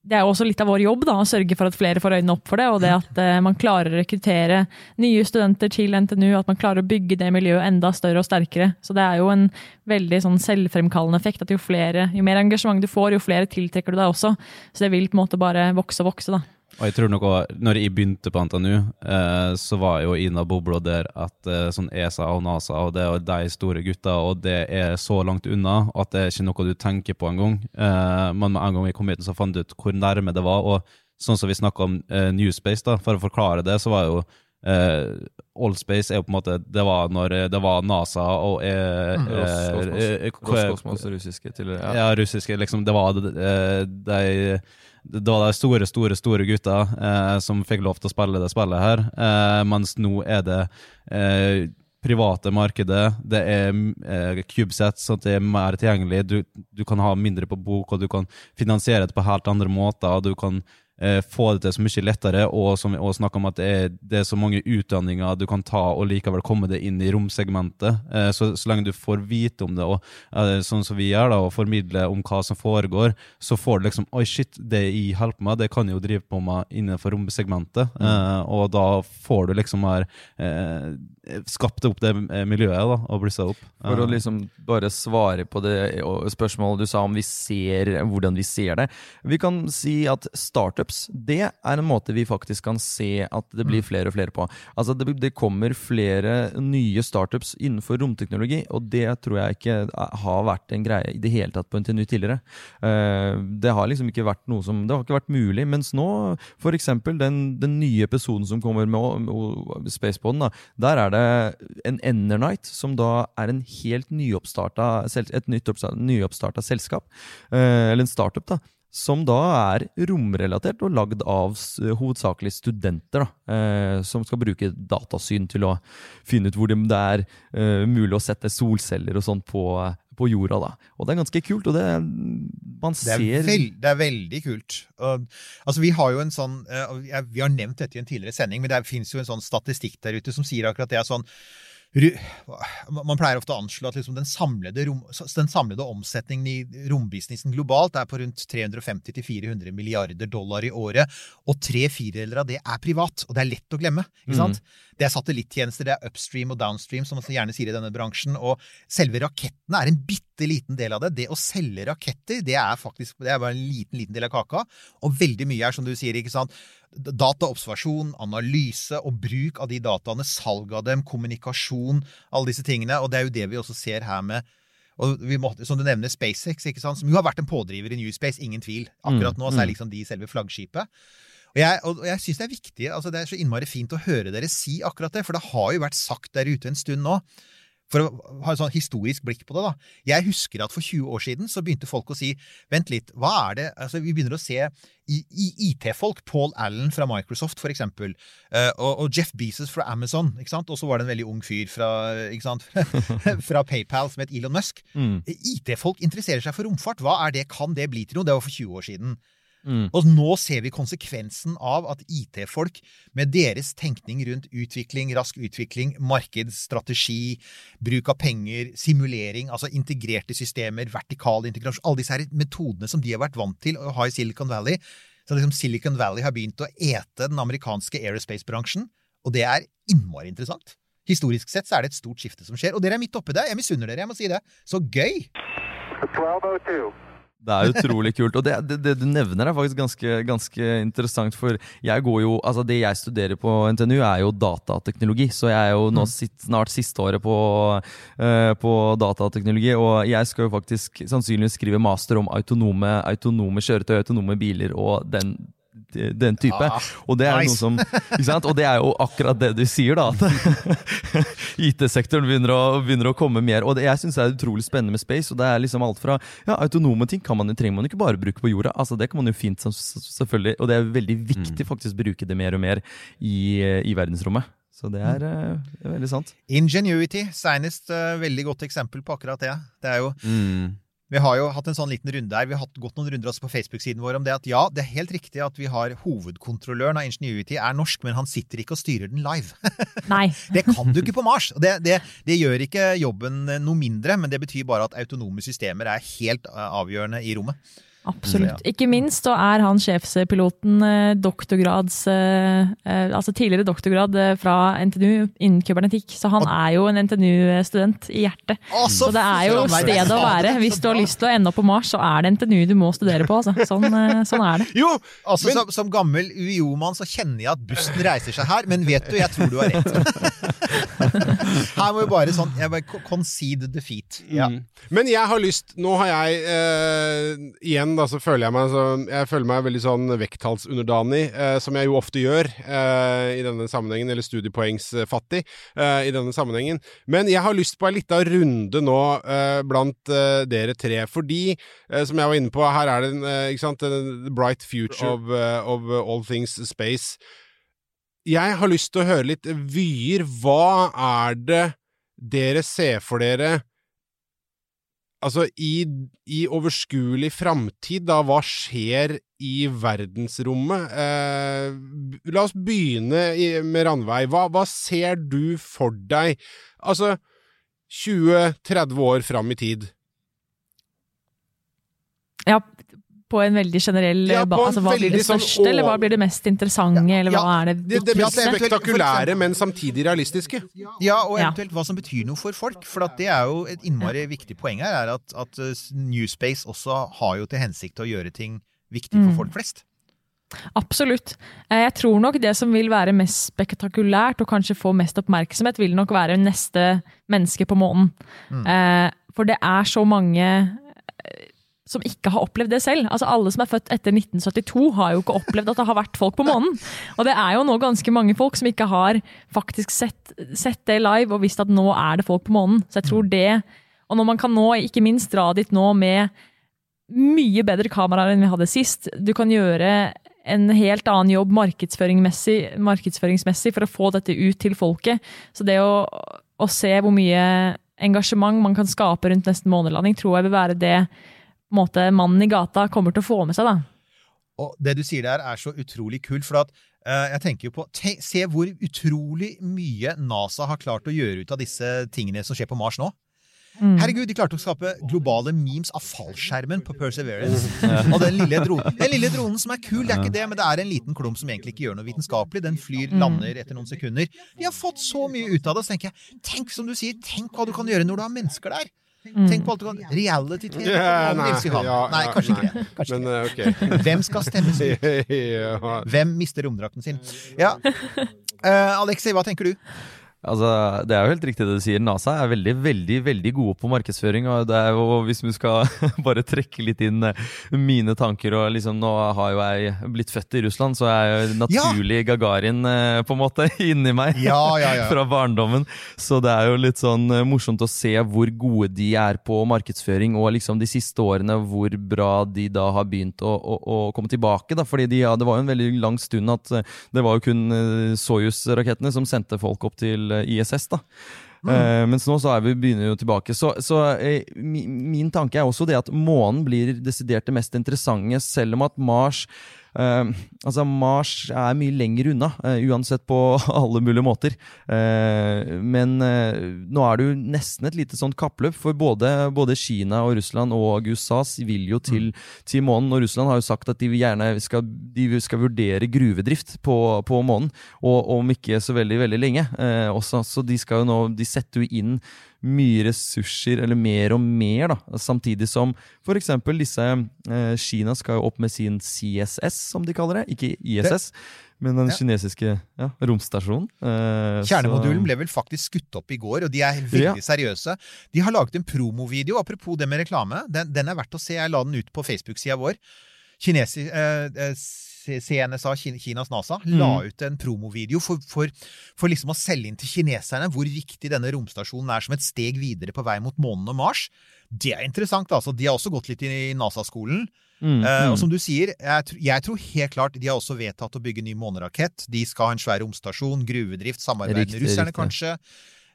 det er også litt av vår jobb da, å sørge for at flere får øynene opp for det, og det at eh, man klarer å rekruttere nye studenter til NTNU, at man klarer å bygge det miljøet enda større og sterkere. Så det er jo en veldig sånn selvfremkallende effekt, at jo, flere, jo mer engasjement du får, jo flere tiltrekker du deg også. Så det vil på en måte bare vokse og vokse, da. Og jeg tror nok også, når jeg begynte på NTNU, eh, så var jo Ina bobla der at eh, sånn ESA og NASA og det og de store gutta, og det er så langt unna at det er ikke noe du tenker på engang. Eh, men med en gang jeg kom hit, så fant jeg ut hvor nærme det var. Og sånn som vi snakka om eh, New Space, da, for å forklare det, så var jo eh, Allspace er jo på en måte Det var når eh, det var NASA og eh, Mm. Roskosmos. eh, eh, russiske tidligere. ja, russiske, liksom. Det var eh, de, det var de store, store store gutta eh, som fikk lov til å spille det spillet her, eh, mens nå er det eh, private markedet, det er eh, CubeSat, sånn at det er mer tilgjengelig. Du, du kan ha mindre på bok, og du kan finansiere det på helt andre måter. og Du kan få det til så mye lettere, og som vi også snakker om at det er, det er så mange utdanninger du kan ta og likevel komme deg inn i romsegmentet. Eh, så, så lenge du får vite om det, og eh, sånn som vi gjør da, og formidler om hva som foregår, så får du liksom Oi, shit, det jeg holder på med, det kan jeg jo drive på med innenfor romsegmentet. Mm. og da får du liksom her eh, skapt opp det eh, miljøet da, og blussa opp. For å Eh, liksom bare svare på det spørsmålet du sa om vi ser, hvordan vi ser det. Vi kan si at startups, det er en måte vi faktisk kan se at det blir flere og flere på. Altså det, det kommer flere nye startups innenfor romteknologi, og det tror jeg ikke har vært en greie i det hele tatt på NTNU tidligere. Det har liksom ikke vært noe som Det har ikke vært mulig. Mens nå, for eksempel den, den nye episoden som kommer med, med Spaceboden, da, der det en Enernight, som da er en helt nyoppstarta, et selskap, eh, eller en startup, da, som da er romrelatert og lagd av hovedsakelig studenter, da, eh, som skal bruke datasyn til å finne ut hvor det er eh, mulig å sette solceller og sånn på, på jorda. da. Og det er ganske kult, og det man Det er, ser det er veldig kult. Og, altså, vi har jo en sånn uh, Vi har nevnt dette i en tidligere sending, men det fins jo en sånn statistikk der ute som sier akkurat det. er sånn man pleier ofte å anslå at liksom den, samlede rom, den samlede omsetningen i rombusinessen globalt er på rundt 350-400 milliarder dollar i året, og tre firedeler av det er privat. Og det er lett å glemme. ikke sant? Det er satellittjenester, det er upstream og downstream, som man så gjerne sier i denne bransjen. Og selve rakettene er en bitte liten del av det. Det å selge raketter, det er faktisk det er bare en liten, liten del av kaka. Og veldig mye er, som du sier, ikke sant. Dataobservasjon, analyse og bruk av de dataene, salg av dem, kommunikasjon, alle disse tingene. Og det er jo det vi også ser her med og vi måtte, Som du nevner, SpaceX, som jo har vært en pådriver i New Space, ingen tvil. Akkurat nå så er liksom de selve flaggskipet. Og jeg, og jeg syns det er viktig, altså det er så innmari fint å høre dere si akkurat det, for det har jo vært sagt der ute en stund nå. For å ha et sånn historisk blikk på det, da. Jeg husker at for 20 år siden så begynte folk å si Vent litt, hva er det Altså, vi begynner å se IT-folk, Paul Allen fra Microsoft for eksempel, eh, og, og Jeff Bezos fra Amazon, ikke sant? Og så var det en veldig ung fyr fra, ikke sant? fra PayPal som het Elon Musk. Mm. IT-folk interesserer seg for romfart. Hva er det? Kan det bli til noe? Det var for 20 år siden. Mm. Og nå ser vi konsekvensen av at IT-folk med deres tenkning rundt utvikling, rask utvikling, markedsstrategi, bruk av penger, simulering, altså integrerte systemer, vertikal integrasjon, alle disse her metodene som de har vært vant til å ha i Silicon Valley. Så liksom Silicon Valley har begynt å ete den amerikanske aerospace-bransjen, og det er innmari interessant. Historisk sett så er det et stort skifte som skjer, og dere er midt oppi det. Jeg misunner dere, jeg må si det. Så gøy! 1202. Det er utrolig kult. Og det, det, det du nevner, er faktisk ganske, ganske interessant. For jeg går jo, altså det jeg studerer på NTNU, er jo datateknologi. Så jeg er jo nå sitt, snart siste året på, uh, på datateknologi. Og jeg skal jo faktisk sannsynligvis skrive master om autonome, autonome kjøretøy, autonome biler og den den type. Ja, og det er nice. som ikke sant? Og det er jo akkurat det du sier, da. At IT-sektoren begynner, begynner å komme mer. Og det, jeg syns det er utrolig spennende med space. Og det er liksom alt fra ja, autonome ting kan man, trenger man jo ikke bare bruke på jorda. Altså Det kan man jo fint selvfølgelig Og det er veldig viktig faktisk bruke det mer og mer i, i verdensrommet. Så det er, eh, er veldig sant. Ingenuity, senest uh, veldig godt eksempel på akkurat det. Det er jo Mm. Vi har jo hatt en sånn liten runde her. Vi har hatt gått noen runder også på Facebook-siden vår om det at ja, det er helt riktig at vi har hovedkontrolløren av Ingenuity er norsk, men han sitter ikke og styrer den live. Nei. Det kan du ikke på Mars. Det, det, det gjør ikke jobben noe mindre, men det betyr bare at autonome systemer er helt eh, avgjørende i rommet. Absolutt. Ikke minst så er han sjefspiloten eh, doktorgrads eh, eh, Altså tidligere doktorgrad fra NTNU innen kybernetikk. Så han er jo en NTNU-student i hjertet. Altså, Så det er jo stedet å være. Hvis du har lyst til å ende opp på Mars, så er det NTNU du må studere på. Altså. Sånn, eh, sånn er det. Jo, Altså, Men- som, som gammel UiO-mann så kjenner jeg at bussen reiser seg her, men vet du, jeg tror du har rett. Her må vi bare sånn jeg bare concede defeat. Ja. Mm. Men jeg har lyst Nå har jeg eh, Igjen da så føler jeg meg så, Jeg føler meg veldig sånn vekttallsunderdanig, eh, som jeg jo ofte gjør eh, i denne sammenhengen, eller studiepoengsfattig eh, i denne sammenhengen. Men jeg har lyst på ei lita runde nå eh, blant eh, dere tre, fordi eh, som jeg var inne på, her er det en eh, ikke sant, the bright future of, of all things space. Jeg har lyst til å høre litt vyer. Hva er det dere ser for dere Altså, i, i overskuelig framtid, da, hva skjer i verdensrommet? Eh, la oss begynne i, med Randveig. Hva, hva ser du for deg? Altså, 20-30 år fram i tid. Ja, på en veldig generell Ja, ba- altså, Hva blir det største, sånn største, eller hva blir det mest interessante, eller hva Ja, er det Det, det mest det er- spektakulære, men samtidig realistiske. Ja, og Ja. eventuelt hva som betyr noe for folk. For at det er jo et innmari viktig poeng her, er at, at Newspace New Space også har jo til hensikt å gjøre ting viktig for Mm. folk flest. Absolutt. Eh, Jeg tror nok det som vil være mest spektakulært, og kanskje få mest oppmerksomhet, vil nok være neste menneske på månen. Mm. For det er så mange eh, som ikke har opplevd det selv. Altså Alle som er født etter 1972 har jo ikke opplevd at det har vært folk på månen. Og det er jo nå ganske mange folk som ikke har faktisk sett, sett det live og visst at nå er det folk på månen. Så jeg tror det, og når man kan nå ikke minst dra dit nå med mye bedre kameraer enn vi hadde sist. Du kan gjøre en helt annen jobb markedsføringsmessig, markedsføringsmessig for å få dette ut til folket. Så det å, å se hvor mye engasjement man kan skape rundt neste månelanding, tror jeg vil være det måte, mannen i gata kommer til å få med seg. da. Og det du sier der er så utrolig kult, for at uh, jeg tenker jo på te, Se hvor utrolig mye NASA har klart å gjøre ut av disse tingene som skjer på Mars nå. Mm. Herregud, de klarte å skape globale memes av fallskjermen på Perseverance. Og den lille, dronen, den lille dronen som er kul, det er ikke det, men det er en liten klump som egentlig ikke gjør noe vitenskapelig. Den flyr, Mm. lander etter noen sekunder. De har fått så mye ut av det. Så tenker jeg, tenk som du sier, tenk hva du kan gjøre når du har mennesker der. Mm. Tenk på alt du kan Reality-TV. yeah, Nei, nei, ja, nei, kanskje nei. ikke det. Kanskje Men ikke. Okay. Hvem skal stemmes ut? ja. Hvem mister romdrakten sin? Ja. Uh, Alexei, hva tenker du? Altså, det er jo helt riktig det du sier. NASA er veldig veldig, veldig gode på markedsføring. og det er jo, Hvis vi skal bare trekke litt inn eh, mine tanker og liksom Nå har jo jeg blitt født i Russland, så er jeg jo naturlig Gagarin eh, på en måte inni meg Ja, ja, ja. fra barndommen. Så det er jo litt sånn eh, morsomt å se hvor gode de er på markedsføring, og liksom de siste årene hvor bra de da har begynt å, å, å komme tilbake. da, fordi de, ja, Det var jo en veldig lang stund at det var jo kun Soyuz-rakettene som sendte folk opp til ISS. da. Eh, mens nå så er vi begynner jo tilbake. Så, så eh, mi, min tanke er også det at månen blir desidert det mest interessante, selv om at Mars altså Mars er mye lenger unna, eh, uansett på alle mulige måter. Eh, men eh, nå er det jo nesten et lite sånt kappløp, for både, både Kina og Russland og USA vil jo til, til månen. Og Russland har jo sagt at de gjerne skal, de skal vurdere gruvedrift på, på månen, og om ikke så veldig, veldig lenge. Eh, også, så de skal jo nå De setter jo inn mye ressurser, eller mer og mer, da. Samtidig som f.eks. disse eh, Kina skal jo opp med sin CSS, som de kaller det. Ikke ISS, men den Ja. kinesiske ja, romstasjonen. Eh, Kjernemodulen så- ble vel faktisk skutt opp i går, og de er veldig seriøse. De har laget en promovideo, apropos det med reklame. Den, den er verdt å se. Jeg la den ut på Facebook-sida vår. Kinesi, eh, eh, CNSA, Kinas NASA, la ut en promovideo for, for, for liksom å selge inn til kineserne hvor viktig denne romstasjonen er som et steg videre på vei mot månen og Mars. Det er interessant. altså. De har også gått litt i NASA-skolen. Mm, Uh, og mm. som du sier, jeg, jeg tror helt klart de har også vedtatt å bygge ny månerakett. De skal ha en svær romstasjon, gruvedrift, samarbeid Riktig, med russerne riktig. kanskje.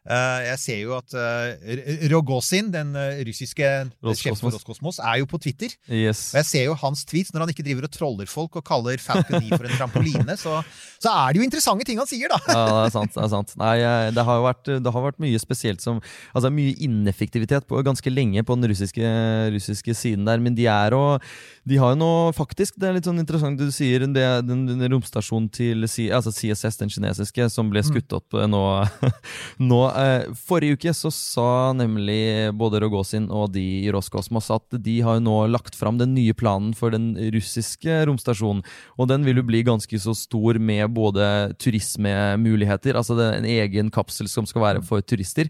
Eh, jeg ser jo at uh, Rogozin, den eh, russiske sjefen for Roskosmos. Er jo på Twitter. Yes. Og jeg ser jo hans tweets når han ikke driver og troller folk og kaller Falcon 9 for en trampoline. Så, så er det jo interessante ting han sier, da! Ja, det er sant. Det er sant. Nei, det har jo vært, det har vært mye spesielt som Altså mye ineffektivitet på, ganske lenge på den russiske, russiske siden der, men de er og De har jo noe faktisk Det er litt sånn interessant du sier, det, den, den romstasjonen til altså CSS, den kinesiske, som ble skutt opp eh, nå, nå eh, Forrige uke så sa nemlig både Rogozin og de i Roskosmos at de har jo nå lagt fram den nye planen for den russiske romstasjonen. Og den vil jo bli ganske så stor med både turismemuligheter, altså det er en egen kapsel som skal være for turister.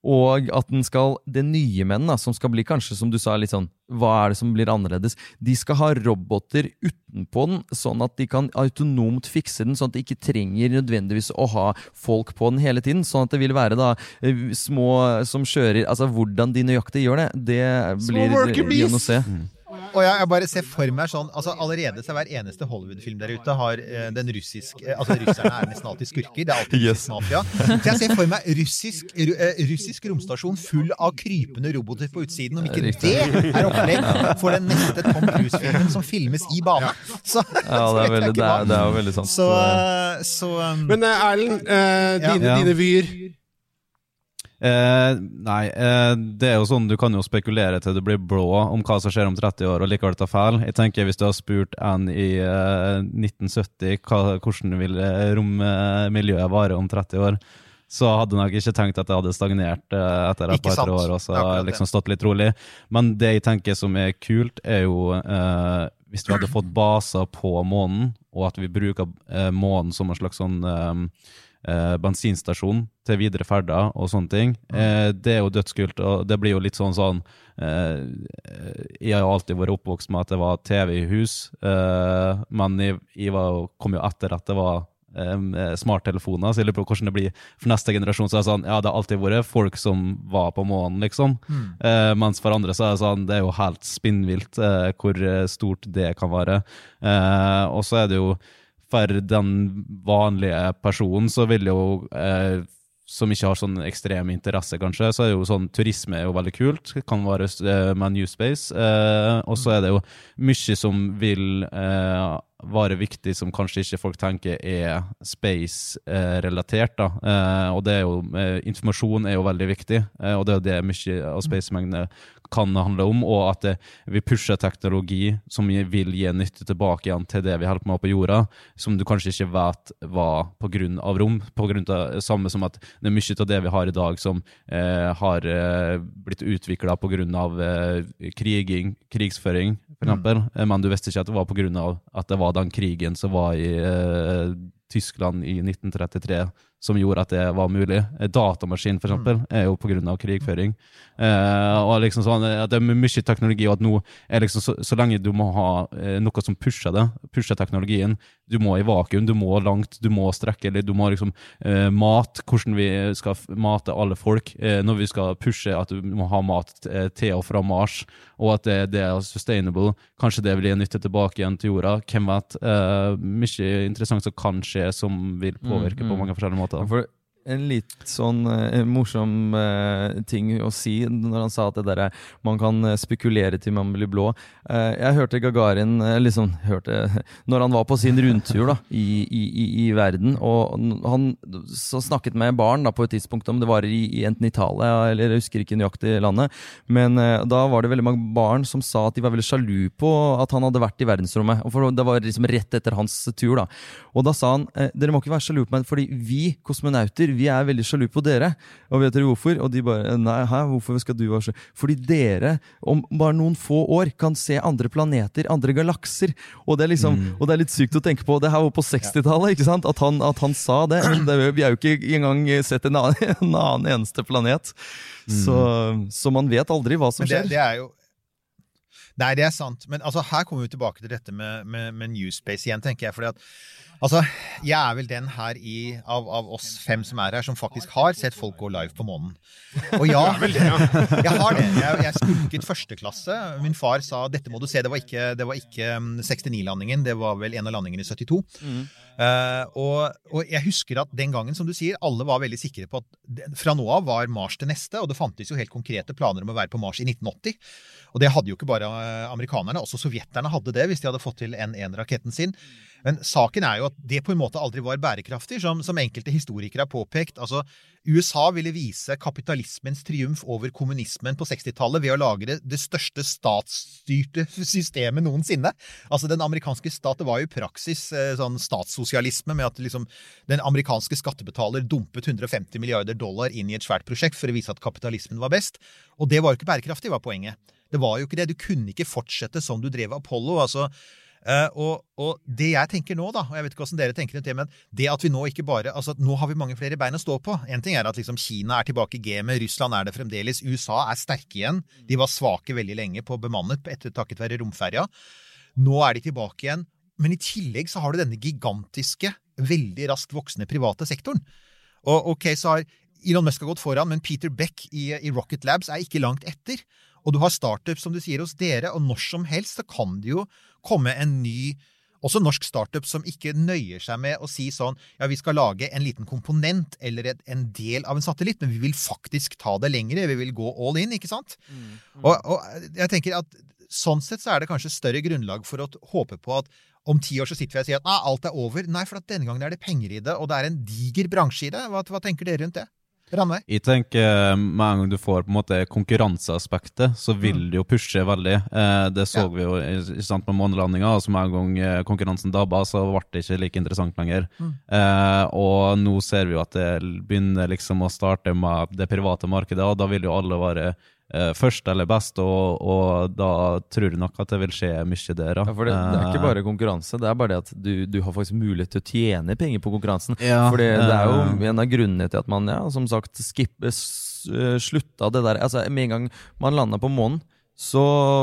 Og at den skal, det nye menn, da, som skal bli kanskje, som du sa, litt sånn Hva er det som blir annerledes? De skal ha roboter utenpå den, sånn at de kan autonomt fikse den, sånn at de ikke trenger nødvendigvis å ha folk på den hele tiden. Sånn at det vil være da eh, små som kjører Altså hvordan de nøyaktig gjør det, det blir igjen å se. Og jeg, jeg bare ser for meg sånn altså Allerede så er hver eneste Hollywood-film der ute har eh, den russiske eh, Altså russerne er nesten alltid skurker. Det er alltid Yes. mafia. Så jeg ser for meg russisk, ru, eh, russisk romstasjon full av krypende roboter på utsiden. Om ikke Riktig. det er opplegg for den neste Tom Cruise-filmen som filmes i bane. Så, Ja, det er, jeg veldig, det er, det er jo veldig sant. Så, eh, så um, Men Erlend, eh, dine, Ja. dine vyer Eh, nei, eh, det er jo sånn du kan jo spekulere til du blir blå om hva som skjer om 30 år, og likevel ta feil. Jeg tenker Hvis du har spurt en i eh, 1970 hva, hvordan vil eh, rommiljøet vare om 30 år, så hadde jeg nok ikke tenkt at det hadde stagnert eh, etter et par-tre år og så det. liksom stått litt rolig. Men det jeg tenker som er kult, er jo eh, hvis vi hadde fått baser på månen, og at vi bruker eh, månen som en slags sånn eh, eh, bensinstasjon til videre ferder og sånne ting. Eh, det er jo dødskult, og det blir jo litt sånn sånn eh, Jeg har jo alltid vært oppvokst med at det var TV i hus, eh, men jeg, jeg var, kom jo etter at det var eh, smarttelefoner, så jeg lurer på hvordan det blir for neste generasjon. Så er det sånn, ja, det har alltid vært folk som var på månen, liksom. Eh, mens for andre så er det sånn, det er jo helt spinnvilt eh, hvor eh, stort det kan være. Eh, og så er det jo for den vanlige personen så vil jo eh, som ikke har sånn ekstrem interesse, kanskje, så er jo sånn turisme er jo veldig kult. Kan være eh, med New Space. Eh, og så er det jo mye som vil eh, være viktig, som kanskje ikke folk tenker er space-relatert. da. Eh, og det er jo, eh, informasjon er jo veldig viktig, eh, og det er jo det mye av spacemengdene kan handle om, og at det, vi pusher teknologi som vil gi nytte tilbake igjen til det vi holder på med på jorda, som du kanskje ikke vet var av rom, på grunn av samme som at det er mye av det vi har i dag som eh, har eh, blitt utvikla av eh, kriging, krigsføring, eksempel, Eh, men du visste ikke at det var av at det var den krigen som var i eh, Tyskland i 1933 som gjorde at det var mulig. Datamaskin, for eksempel, er jo av krigføring. Eh, og liksom sånn, eh, at det er mye teknologi, og at nå er liksom så, så lenge du må ha eh, noe som pusher det, pusher teknologien, du må i vakuum, du må langt, du må strekke, eller du må liksom eh, mat, hvordan vi skal mate alle folk, eh, når vi skal pushe at du må ha mat eh, til og fra Mars, og at det, det er sustainable. Kanskje det blir nyttet tilbake igjen til jorda, hvem vet. Eh, mye interessant som kan skje, som vil påvirke Mm, på mm. mange forskjellige måter. For en litt sånn uh, morsom uh, ting å si når han sa at det der er- man kan eh, spekulere til man blir blå. Uh, jeg hørte Gagarin liksom hørte, Når han var på sin rundtur da, i, i, i, i verden, og han snakket med barn da, på et tidspunkt om det var i, enten Italia eller jeg husker ikke nøyaktig landet, men da var det veldig mange barn som sa at de var veldig sjalu på at han hadde vært i verdensrommet. For Det var liksom rett etter hans tur. da. Og da sa han dere må ikke være sjalu på meg, fordi vi kosmonauter vi er veldig sjalu på dere. Og vet dere hvorfor? Og de bare nei, hæ, hvorfor skal du være sjalu? Fordi dere om bare noen få år kan se andre planeter, andre galakser. Og det er liksom, og det er litt sykt å tenke på. Det her var på 60-tallet, ikke sant? At han, at han sa det. Men det, vi har jo ikke engang sett en annen, en annen eneste planet. Så, så man vet aldri hva som Men det, det er jo Nei, det er sant. Men altså, her kommer vi tilbake til dette med, med, med Newspace igjen, tenker jeg. fordi at Altså, Jeg er vel den her i, av, av oss fem som er her, som faktisk har sett folk gå live på månen. Og ja, jeg har det. Jeg, jeg skulket første klasse. Min far sa dette må du se. Det var ikke, ikke mm, 69-landingen, det var vel en av landingene i 72. Eh, og, og jeg husker at den gangen, som du sier, alle var veldig sikre på at fra nå av var Mars det neste, og det fantes jo helt konkrete planer om å være på Mars i 1980. Og det hadde jo ikke bare eh, amerikanerne, også sovjeterne hadde det hvis de hadde fått til N1-raketten sin. Men saken er jo at det på en måte aldri var bærekraftig, som, som enkelte historikere har påpekt. Altså, USA ville vise kapitalismens triumf over kommunismen på 60-tallet ved å lage det, det største statsstyrte systemet noensinne. Altså, Den amerikanske stat var jo i praksis eh, sånn statssosialisme, med at liksom, den amerikanske skattebetaler dumpet 150 milliarder dollar inn i et svært prosjekt for å vise at kapitalismen var best. Og det var jo ikke bærekraftig, var poenget. Det var jo ikke det. Du kunne ikke fortsette som du drev Apollo. altså og, og det jeg tenker nå, da, og jeg vet ikke hvordan dere tenker rundt det, men det at vi nå ikke bare altså Nå har vi mange flere bein å stå på. En ting er at liksom Kina er tilbake i gamet, Russland er det fremdeles, USA er sterke igjen. De var svake veldig lenge på bemannet etter takket være romferja. Nå er de tilbake igjen. Men i tillegg så har du denne gigantiske, veldig raskt voksende private sektoren. Og ok, så har Elon Musk har gått foran, men Peter Beck i, i Rocket Labs er ikke langt etter. Og du har startup, som du sier, hos dere, og når som helst så kan det jo komme en ny også norsk startup som ikke nøyer seg med å si sånn ja, vi skal lage en liten komponent eller en del av en satellitt, men vi vil faktisk ta det lengre. Vi vil gå all in, ikke sant? Og, og jeg tenker at sånn sett så er det kanskje større grunnlag for å håpe på at om ti år så sitter vi og sier at alt er over. Nei, for at denne gangen er det penger i det, og det er en diger bransje i det. Hva, hva tenker dere rundt det? Ranveig? Jeg tenker Med en gang du får på en måte konkurranseaspektet, så vil det jo pushe veldig. Eh, det så Ja. vi jo ikke sant, med månelandinga. Altså med en gang eh, konkurransen dabba, så ble det ikke like interessant lenger. Eh, og nå ser vi jo at det begynner liksom å starte med det private markedet, og da vil jo alle være eh, først eller best, og, og da tror jeg nok at det vil skje mye der. Ja, for det, det er ikke Eh, bare konkurranse, det er bare det at du, du har faktisk mulighet til å tjene penger på konkurransen. Ja, for det, er jo eh, en av grunnene til at man ja, som sagt skipper, eh, slutta det der altså Med en gang man landa på månen, så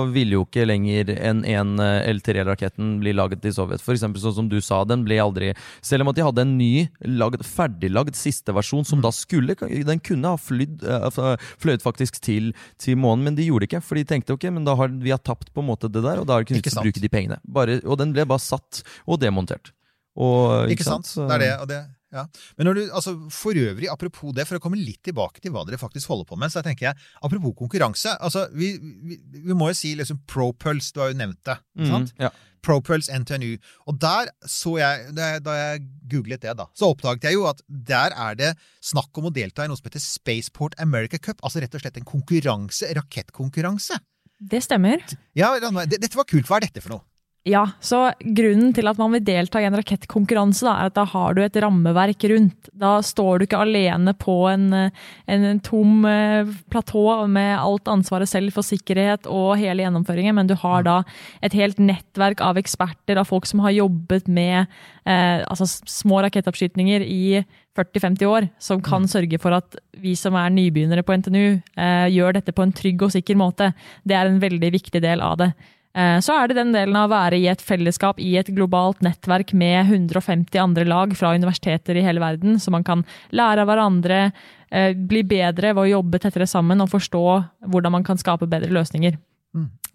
ville jo ikke lenger en, en eh, L3-raketten bli laget i Sovjet. For eksempel sånn som du sa, den ble aldri Selv om at de hadde en ny, lagd, ferdiglagd siste versjon, som da skulle Den kunne ha flydd, eh, fløyet faktisk til, til månen, men de gjorde det ikke. For de tenkte ok, men da har vi har tapt på en måte det der, og da har de ikke Ikke nytt å bruke de pengene. Bare, og den ble bare satt og demontert. Og, Ikke sant? Så- Det er det. Og det ja. Men når du, altså for øvrig, apropos det, for å komme litt tilbake til hva dere faktisk holder på med, så tenker jeg, apropos konkurranse altså Vi, vi, vi må jo si liksom ProPulse, du har jo nevnt det. Mm, sant? Ja. ProPulse NTNU. Og der så jeg, da jeg, googlet det, da, så oppdaget jeg jo at der er det snakk om å delta i noe som heter Spaceport America Cup. Altså rett og slett en konkurranse, rakettkonkurranse. Det stemmer. Ja, dette var kult. Hva er dette for noe? Ja, så grunnen til at man vil delta i en rakettkonkurranse, da, er at da har du et rammeverk rundt. Da står du ikke alene på en, en, en tom eh, platå med alt ansvaret selv for sikkerhet og hele gjennomføringen, men du har da et helt nettverk av eksperter, av folk som har jobbet med eh, altså små rakettoppskytninger i 40-50 år, som kan sørge for at vi som er nybegynnere på NTNU, eh, gjør dette på en trygg og sikker måte. Det er en veldig viktig del av det. Eh, Så er det den delen av å være i et fellesskap i et globalt nettverk med 150 andre lag fra universiteter i hele verden, så man kan lære av hverandre, eh, bli bedre ved å jobbe tettere sammen og forstå hvordan man kan skape bedre løsninger.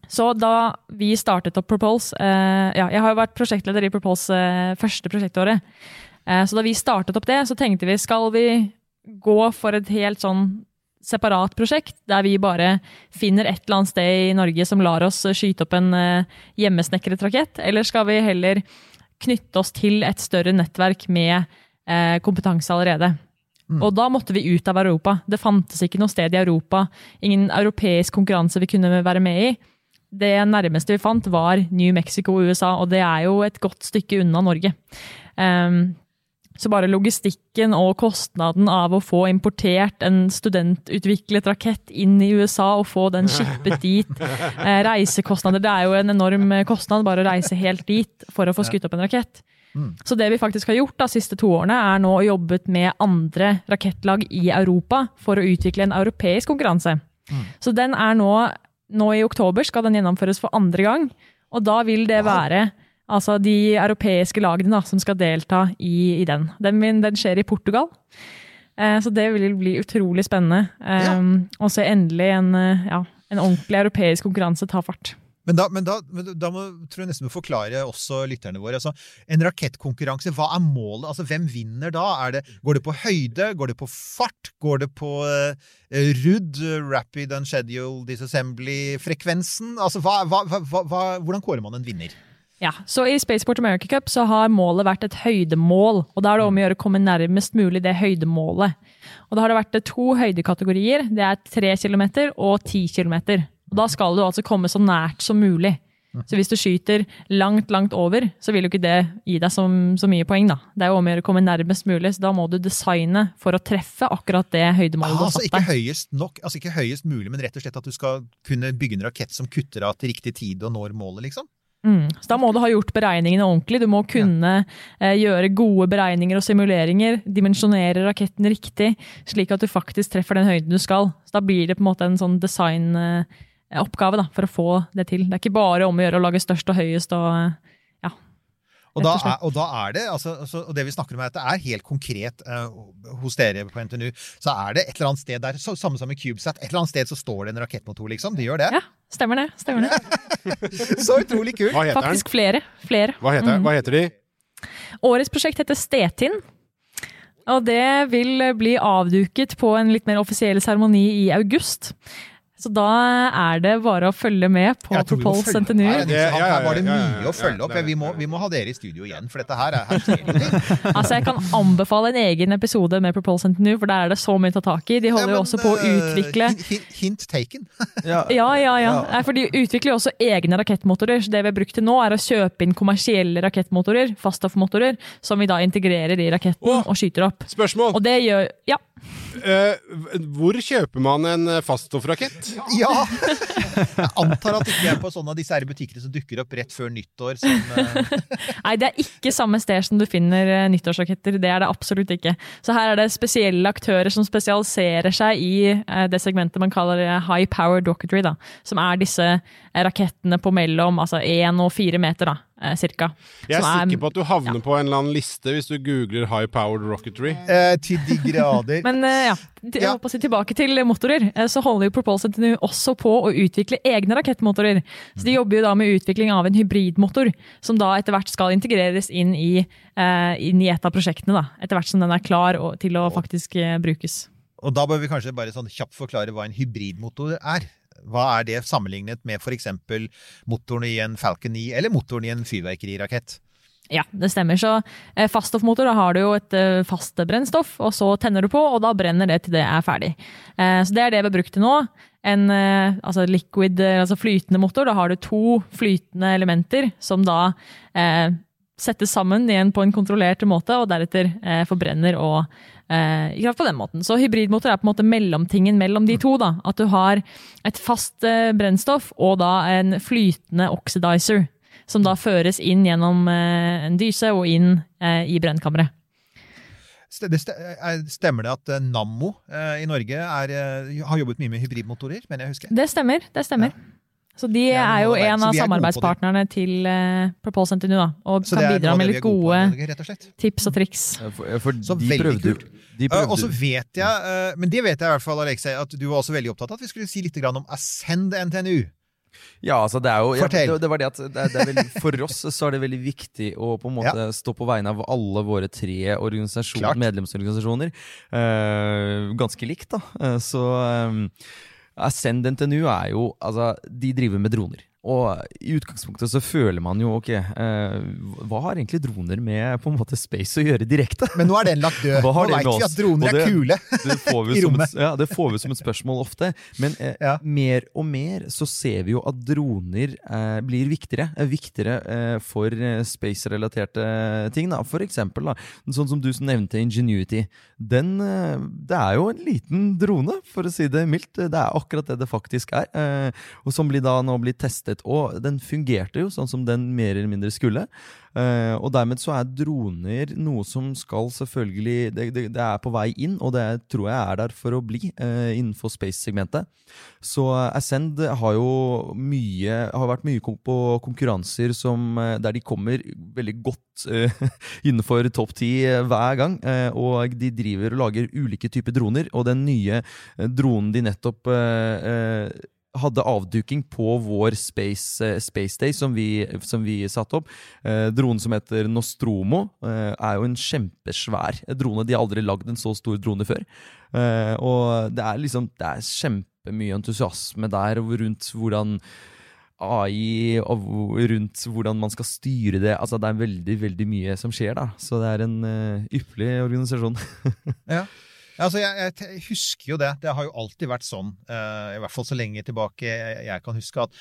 Så da vi startet opp Propulse eh, ja, Jeg har jo vært prosjektleder i Propulse første prosjektåret. Så da vi startet opp det, så tenkte vi skal vi gå for et helt sånn separat prosjekt, der vi bare finner et eller annet sted i Norge som lar oss skyte opp en eh, hjemmesnekret rakett, eller skal vi heller knytte oss til et større nettverk med eh, kompetanse allerede? Og da måtte vi ut av Europa. Det fantes ikke noe sted i Europa, ingen europeisk konkurranse vi kunne være med i. Det nærmeste vi fant, var New Mexico og USA, og det er jo et godt stykke unna Norge. Ehm, så bare logistikken og kostnaden av å få importert en studentutviklet rakett inn i USA og få den skippet dit, eh, reisekostnader Det er jo en enorm kostnad bare å reise helt dit for å få skutt opp en rakett. Så det vi faktisk har gjort de siste to årene, er nå jobbet med andre rakettlag i Europa for å utvikle en europeisk konkurranse. Så den er nå, nå i oktober skal den gjennomføres for andre gang, og da vil det være altså de europeiske lagene da, som skal delta i, i den. den. Den skjer i Portugal. Eh, Så det vil bli utrolig spennende. Um, Og se endelig en, eh, ja, en ordentlig europeisk konkurranse ta fart. Men da, men da, men da må, tror jeg nesten må forklare også lytterne våre. Altså, en rakettkonkurranse, hva er målet? Altså, hvem vinner da? Det, går det på høyde? Går det på fart? Går det på eh, RUD, Rapid Unscheduled Disassembly-frekvensen? Altså, hva, hva, hva, hvordan kårer man en vinner? Ja, så I Spaceport America Cup så har målet vært et høydemål. og Da er det om å gjøre å komme nærmest mulig det høydemålet. Og Da har det vært to høydekategorier. Det er 3 km og 10 km. Og Da skal du altså komme så nært som mulig. Så hvis du skyter langt, langt over, så vil jo ikke det gi deg så, så mye poeng. da. Det er jo om å gjøre å komme nærmest mulig, så da må du designe for å treffe akkurat det høydemålet du Ah, har altså, satt ikke deg. høyest nok, altså ikke høyest mulig, men rett og slett at du skal kunne bygge en rakett som kutter av til riktig tid og når målet, liksom? Mm. Så da må du ha gjort beregningene ordentlig. Du må kunne eh, gjøre gode beregninger og simuleringer. Dimensjonere raketten riktig, slik at du faktisk treffer den høyden du skal. Så da blir det på en måte en sånn designoppgave eh, for å få det til. Det er ikke bare om å gjøre å lage størst og høyest og eh, ja. Og da, er, og da er det, altså, altså, og det vi snakker om er at det er helt konkret uh, hos dere på NTNU, så er det et eller annet sted der, så, samme som i CubeSat, et eller annet sted så står det en rakettmotor, liksom. De gjør det. ja, stemmer det. Stemmer det. Så utrolig kult! Hva heter den? Faktisk flere. flere. Hva heter, hva heter de? Årets prosjekt heter Stetin. Og det vil bli avduket på en litt mer offisiell seremoni i august. Så da er det bare å følge med på Propulse følge- Her, ja, ja, her var det mye å følge opp. Vi må, vi må ha dere i studio igjen, for dette her, er, her skjer ingenting. Altså, jeg kan anbefale en egen episode med Propulse NTNU, for der er det så mye å ta tak i. De holder jo også på å eh, utvikle hint- taken. Ja, Ja, ja, ja. For de utvikler jo også egne rakettmotorer. Så det vi har brukt til nå, er å kjøpe inn kommersielle rakettmotorer, faststoffmotorer, som vi da integrerer i raketten og skyter opp. Spørsmål. Og det gjør Ja. Eh, hvor kjøper man en eh, faststoffrakett? Ja! Jeg antar at det ikke er på sånne av disse her butikkene som dukker opp rett før nyttår. Som, uh... Nei, det er ikke samme sted som du finner nyttårsraketter. Det er det absolutt ikke. Så her er det spesielle aktører som spesialiserer seg i det segmentet man kaller high powered docketry, da. Som er disse rakettene på mellom altså 1 og 4 meter, da, eh, cirka. Jeg er Som sikker på at du havner på en eller annen liste hvis du googler high powered rocketry. eh, til de grader. Men eh, ja, til- jeg Ja. håper å si tilbake til motorer. eh, Så holder jo Propulsion også på å utvikle egne rakettmotorer. Så de jobber jo da med utvikling av en hybridmotor, som da etter hvert skal integreres inn i, eh, inn i et av prosjektene. da, Etter hvert som den er klar og, til å faktisk eh, brukes. Og da bør vi kanskje bare sånn kjapt forklare hva en hybridmotor er. Hva er det sammenlignet med f.eks. motoren i en Falcon 9 eller motoren i en fyrverkerirakett? Ja, det stemmer. Så eh, faststoffmotor, da har du jo et eh, fast brennstoff, og så tenner du på, og da brenner det til det er ferdig. Eh, så det er det vi har brukt til nå. En eh, altså liquid, altså flytende motor, da har du to flytende elementer som da settes sammen igjen på en kontrollert måte, og deretter eh, forbrenner og eh, i kraft på den måten. Så hybridmotor er på en måte mellomtingen mellom de to. da, At du har et fast eh, brennstoff og da en flytende oxidizer som da føres inn gjennom eh, en dyse og inn eh, i brennkammeret. Er- Stemmer det at eh, Nammo eh, i Norge er, har jobbet mye med hybridmotorer, mener jeg husker? Det stemmer. det stemmer. Så de er er jo en av er samarbeidspartnerne til uh, Propulse NTNU, da, og Så kan bidra med litt gode på, gode rett og tips og triks. Eh, For, for Så de veldig prøvde, kult. De Eh, Og så vet jeg, uh, men det vet jeg i hvert fall, Alexei, at du var også veldig opptatt av at vi skulle si litt grann om Ascend NTNU. Ja, altså det er jo ja, det, det var det at det det er veldig, For oss så er det veldig viktig å på en måte stå på vegne av alle våre tre medlemsorganisasjoner. eh, ganske likt, da. Eh, så um, Ascend NTNU er jo Altså, de driver med droner. Og i utgangspunktet så føler man jo ok, eh, hva har egentlig droner med på en måte space å gjøre direkte? Men nå er den lagt død. Nå veit vi at droner det, er kule. Det får vi, I som rommet. et, ja, det får vi som et spørsmål ofte. Men eh, Ja. mer og mer så ser vi jo at droner eh, blir viktigere. Er viktigere eh, for eh, space-relaterte ting. Da. For eksempel, da, sånn som du nevnte Ingenuity. Den, eh, det er jo en liten drone, for å si det mildt. Det er akkurat det det faktisk er. Eh, og som blir da nå blir testet. Og den fungerte jo sånn som den mer eller mindre skulle. Eh, og dermed så er droner noe som skal selvfølgelig Det, det, det er på vei inn, og det tror jeg er der for å bli eh, innenfor space-segmentet. Så Ascend har jo mye Har vært mye på konkurranser som, eh, der de kommer veldig godt uh, innenfor topp ti eh, hver gang. Eh, og de driver og lager ulike typer droner, og den nye eh, dronen de nettopp eh, eh, hadde avduking på vår Space, eh, space Day som vi, som vi satte opp. Eh, dronen som heter Nostromo, eh, er jo en kjempesvær drone. De har aldri lagd en så stor drone før. Eh, og det er liksom Det er kjempemye entusiasme der rundt hvordan AI og rundt hvordan man skal styre det. Altså Det er veldig veldig mye som skjer, da. Så det er en eh, ypperlig organisasjon. Ja. Altså, jeg, jeg husker jo det. Det har jo alltid vært sånn, uh, i hvert fall så lenge tilbake jeg, jeg kan huske, at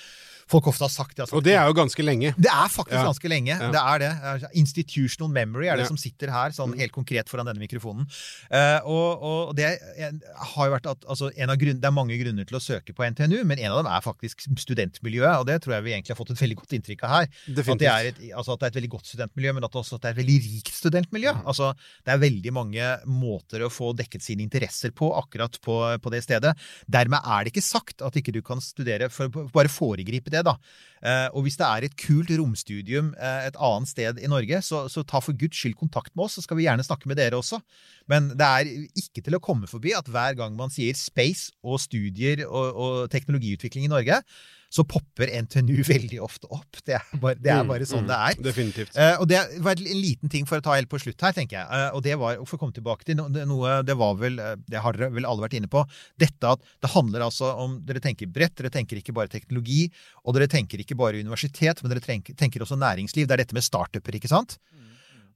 folk ofte har sagt det. Og det er jo ganske lenge. Det er faktisk Ja. ganske lenge. Ja. Det er det. Altså, Institutional memory er det Ja. som sitter her, sånn helt konkret foran denne mikrofonen. Uh, og, og det har jo vært at altså, en av grunn, Det er mange grunner til å søke på NTNU, men en av dem er faktisk studentmiljøet. Og det tror jeg vi egentlig har fått et veldig godt inntrykk av her. At det, er et, altså at det er et veldig godt studentmiljø, men at, også at det er et veldig rikt studentmiljø. Altså, det er veldig mange måter å få dekket sine interesser på akkurat på, på det stedet. Dermed er det ikke sagt at ikke du kan studere, for bare foregripe det, da. Eh, og hvis det er et kult romstudium eh, et annet sted i Norge, så, så ta for guds skyld kontakt med oss, så skal vi gjerne snakke med dere også. Men det er ikke til å komme forbi at hver gang man sier space og studier og, og teknologiutvikling i Norge, så popper NTNU veldig ofte opp. Det er bare, det er bare sånn det er. Definitivt. Uh, og det var en liten ting for å ta helt på slutt her, tenker jeg. Uh, og det var, for å komme tilbake til noe, noe Det var vel eh, Det har vel alle vært inne på. Dette at det handler altså om Dere tenker bredt. Dere tenker ikke bare teknologi. Og dere tenker ikke bare universitet, men dere tenker, tenker også næringsliv. Det er dette med startuper, ikke sant?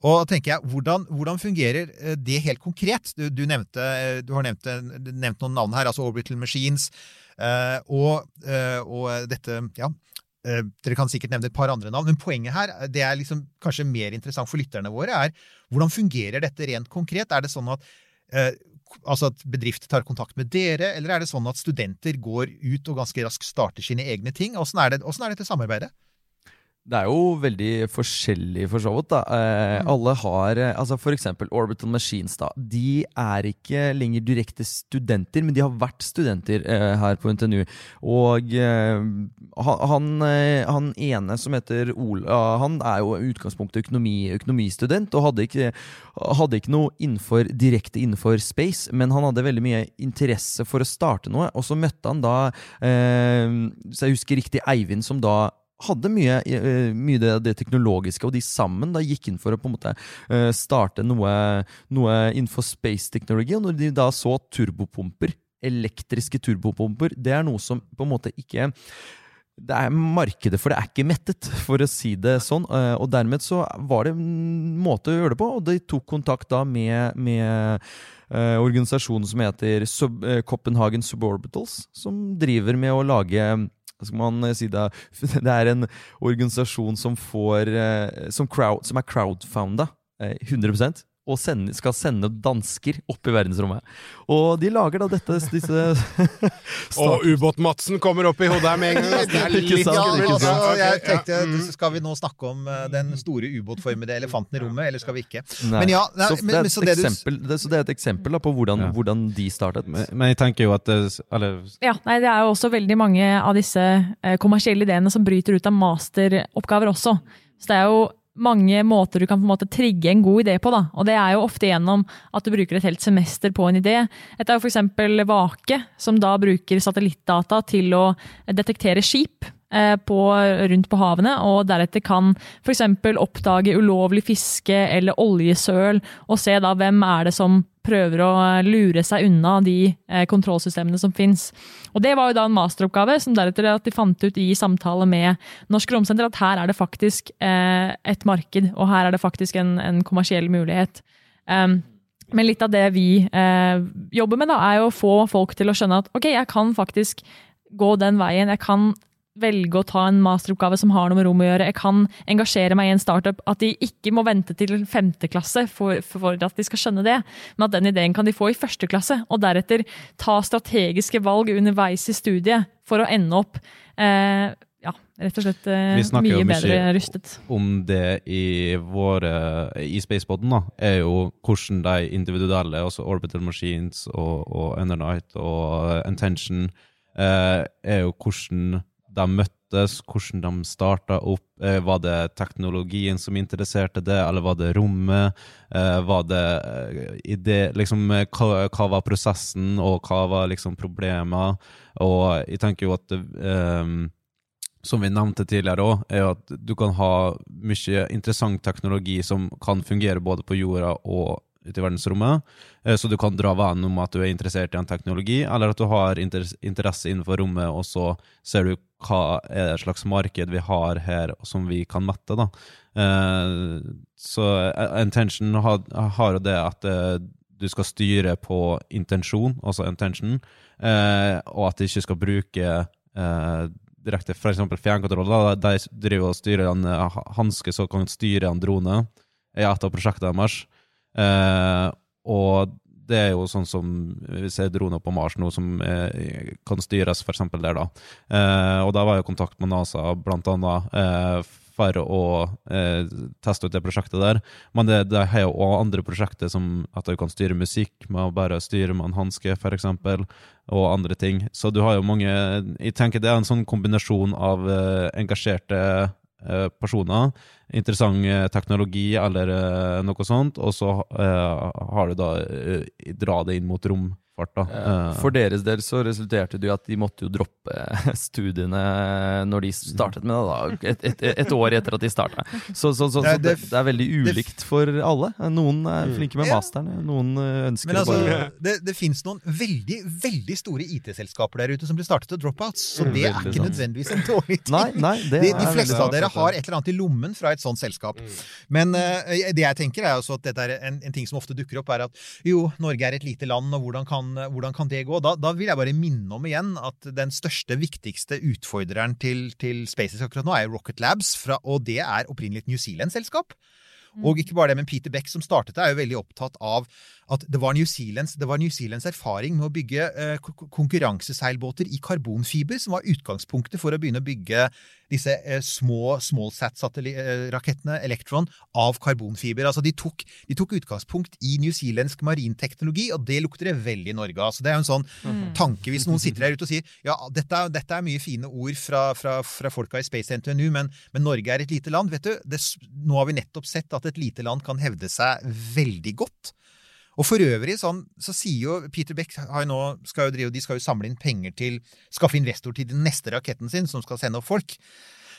Og da tenker jeg, hvordan, hvordan fungerer det helt konkret? Du, du, nevnte, du har nevnt, nevnt noen navn her, altså Orbital Machines. Eh, og, eh, og dette Ja. eh, Dere kan sikkert nevne et par andre navn, men poenget her, det er liksom kanskje mer interessant for lytterne våre, er hvordan fungerer dette rent konkret? Er det sånn at Altså at bedrifter tar kontakt med dere, eller er det sånn at studenter går ut og ganske raskt starter sine egne ting? Åssen er, det- hvordan er dette samarbeidet? Det er jo veldig forskjellig for så vidt. da. Eh, Mm. Alle har eh, altså For eksempel Orbital Machines. da. De er ikke lenger direkte studenter, men de har vært studenter eh, her på NTNU. Og eh, han, han, eh, han ene som heter Ola, han er jo i utgangspunktet økonomi, økonomistudent og hadde ikke, hadde ikke noe innenfor, direkte innenfor space, men han hadde veldig mye interesse for å starte noe. Og så møtte han da, eh, hvis jeg husker riktig, Eivind, som da hadde mye, eh, mye det, det teknologiske, og de sammen da gikk inn for å på en måte eh, starte noe, noe innenfor space technology. Og når de da så turbopumper, elektriske turbopumper, det er noe som på en måte ikke det er markedet for det er ikke mettet, for å si det sånn. Eh, Og dermed så var det en måte å gjøre det på, og de tok kontakt da med, med organisasjonen som heter Sub, Copenhagen Suborbitals, som driver med å lage skal man si det, det er en organisasjon som får eh, Som, crowd, som er crowdfunda eh, 100 og sende, skal sende dansker opp i verdensrommet. Og de lager da dette disse Og Ubåt-Madsen kommer opp i hodet her med en gang. Det er litt Ja, altså, jeg tenkte, Mm. Skal vi nå snakke om eh, den store ubåtformede elefanten i rommet, eller skal vi ikke? Men ja, nei, så, det er men et så det du- eksempel, det, så det er et eksempel da, på hvordan, Ja. hvordan de startet. Men, men jeg tenker jo at det, Eller Ja, nei, Det er jo også veldig mange av disse eh, kommersielle ideene som bryter ut av masteroppgaver også. Så det er jo mange måter du kan på en måte trigge en god idé på. da, og Det er jo ofte gjennom at du bruker et helt semester på en idé. Et er f.eks. Vake, som da bruker satellittdata til å detektere skip på, rundt på havene, og deretter kan f.eks. oppdage ulovlig fiske eller oljesøl, og se da hvem er det som prøver å lure seg unna de eh, kontrollsystemene som fins. Og Det var jo da en masteroppgave, som deretter at de fant ut i samtale med Norsk Romsenter at her er det faktisk eh, et marked, og her er det faktisk en, en kommersiell mulighet. Um, men litt av det vi eh, jobber med, da, er jo å få folk til å skjønne at ok, jeg kan faktisk gå den veien. Jeg kan velge å ta en masteroppgave som har noe med rom å gjøre. Jeg kan engasjere meg i en startup. At de ikke må vente til femte klasse for, for at de skal skjønne det, men at den ideen kan de få i første klasse. Og deretter ta strategiske valg underveis i studiet for å ende opp eh, ja, rett og slett eh, Vi snakker jo mye mye bedre rustet. om det i våre I Spaceboden, da, er jo hvordan de individuelle, altså Orbital Machines og, og Undernight og Intention, eh, er jo hvordan de møttes, hvordan de starta opp. Eh, var det teknologien som interesserte det, eller var det rommet? Eh, var det eh, idé Liksom, hva, hva var prosessen, og hva var liksom problemer? Og jeg tenker jo at eh, som vi nevnte tidligere òg, er at du kan ha mye interessant teknologi som kan fungere både på jorda og ute i verdensrommet. Eh, Så du kan dra vanen om at du er interessert i en teknologi, eller at du har interesse innenfor rommet, og så ser du hva er det slags marked vi har her som vi kan mette. da. Eh, Så eh, intention har, jo det at du skal styre på intensjon, altså intention, og at du ikke skal bruke direkte eksempel fjernkontroll. De driver og styrer en hanske som kan styre en drone i et av prosjektene deres. Eh, og det er jo sånn som vi ser droner på Mars nå som eh, kan styres eksempel der, da. Eh, og da var i kontakt med NASA blant annet eh, for å eh, teste ut det prosjektet der. Men det, det har jo også andre prosjekter som at du kan styre musikk med å bare styre med en hanske, eksempel, og andre ting. Så du har jo mange Jeg tenker det er en sånn kombinasjon av eh, engasjerte personer, interessant eh, teknologi eller eh, noe sånt, og så eh, har du da dra det inn mot romfart, da. Eh, For deres del så resulterte det jo at de måtte jo droppe studiene når de startet med det, da. Et, et, et år etter at de starta. Så, så, så, så Det- det, det- det er veldig ulikt for alle. Noen er flinke med masteren, noen eh, ønsker Men altså, å bare det, det finnes noen veldig veldig store IT-selskaper der ute som blir startet av dropouts, så det er ikke nødvendigvis en dårlig ting. Nei, nei, det de, de fleste av dere har et eller annet i lommen fra et sånt selskap. Men uh, det jeg tenker er også at dette er en, en ting som ofte dukker opp, er at jo, Norge er et lite land, og hvordan kan, hvordan kan det gå? Da, da vil jeg bare minne om igjen at den største, viktigste utfordreren til, til SpaceX akkurat nå er Rocket Labs, fra, og det er opprinnelig et New Zealand-selskap. Og ikke bare det, men Peter Beck som startet det, er jo veldig opptatt av at det var New Zealands, det var New Zealands erfaring med å bygge eh, konkurranseseilbåter i karbonfiber som var utgangspunktet for å begynne å bygge disse eh, små smallsat-rakettene, Electron, av karbonfiber. Altså de tok, de tok utgangspunkt i newzealandsk marinteknologi, og det lukter det veldig Norge av. Så det er jo en sånn tanke hvis noen sitter der ute og sier ja, dette dette er mye fine ord fra, fra, fra folka i Space NTNU, men, men Norge er et lite land. Vet du, det, nå har vi nettopp sett at et lite land kan hevde seg veldig godt. Og for øvrig sånn, så sier jo Peter Beck nå, skal jo drive, de skal jo samle inn penger til skaffe investor til den neste raketten sin, som skal sende opp folk.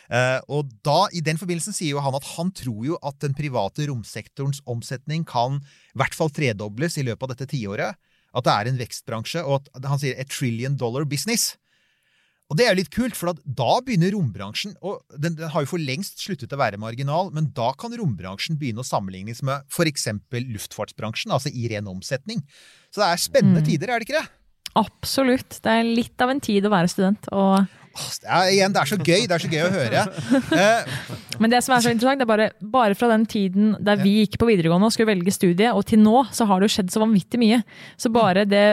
Uh, og da, i den forbindelsen sier jo han at han tror jo at den private romsektorens omsetning kan i hvert fall tredobles i løpet av dette tiåret. At det er en vekstbransje, og at han sier a trillion dollar business. Og det er jo litt kult, for at da begynner rombransjen Og den, den har jo for lengst sluttet å være marginal, men da kan rombransjen begynne å sammenlignes med f.eks. luftfartsbransjen, altså i ren omsetning. Så det er spennende tider, er det ikke det? Absolutt. Det er litt av en tid å være student. Og, Det er, igjen, det er så gøy. Det er så gøy å høre. Eh, men det som er så interessant, det er bare, bare fra den tiden der vi gikk på videregående og skulle velge studie, og til nå, så har det jo skjedd så vanvittig mye. Så bare det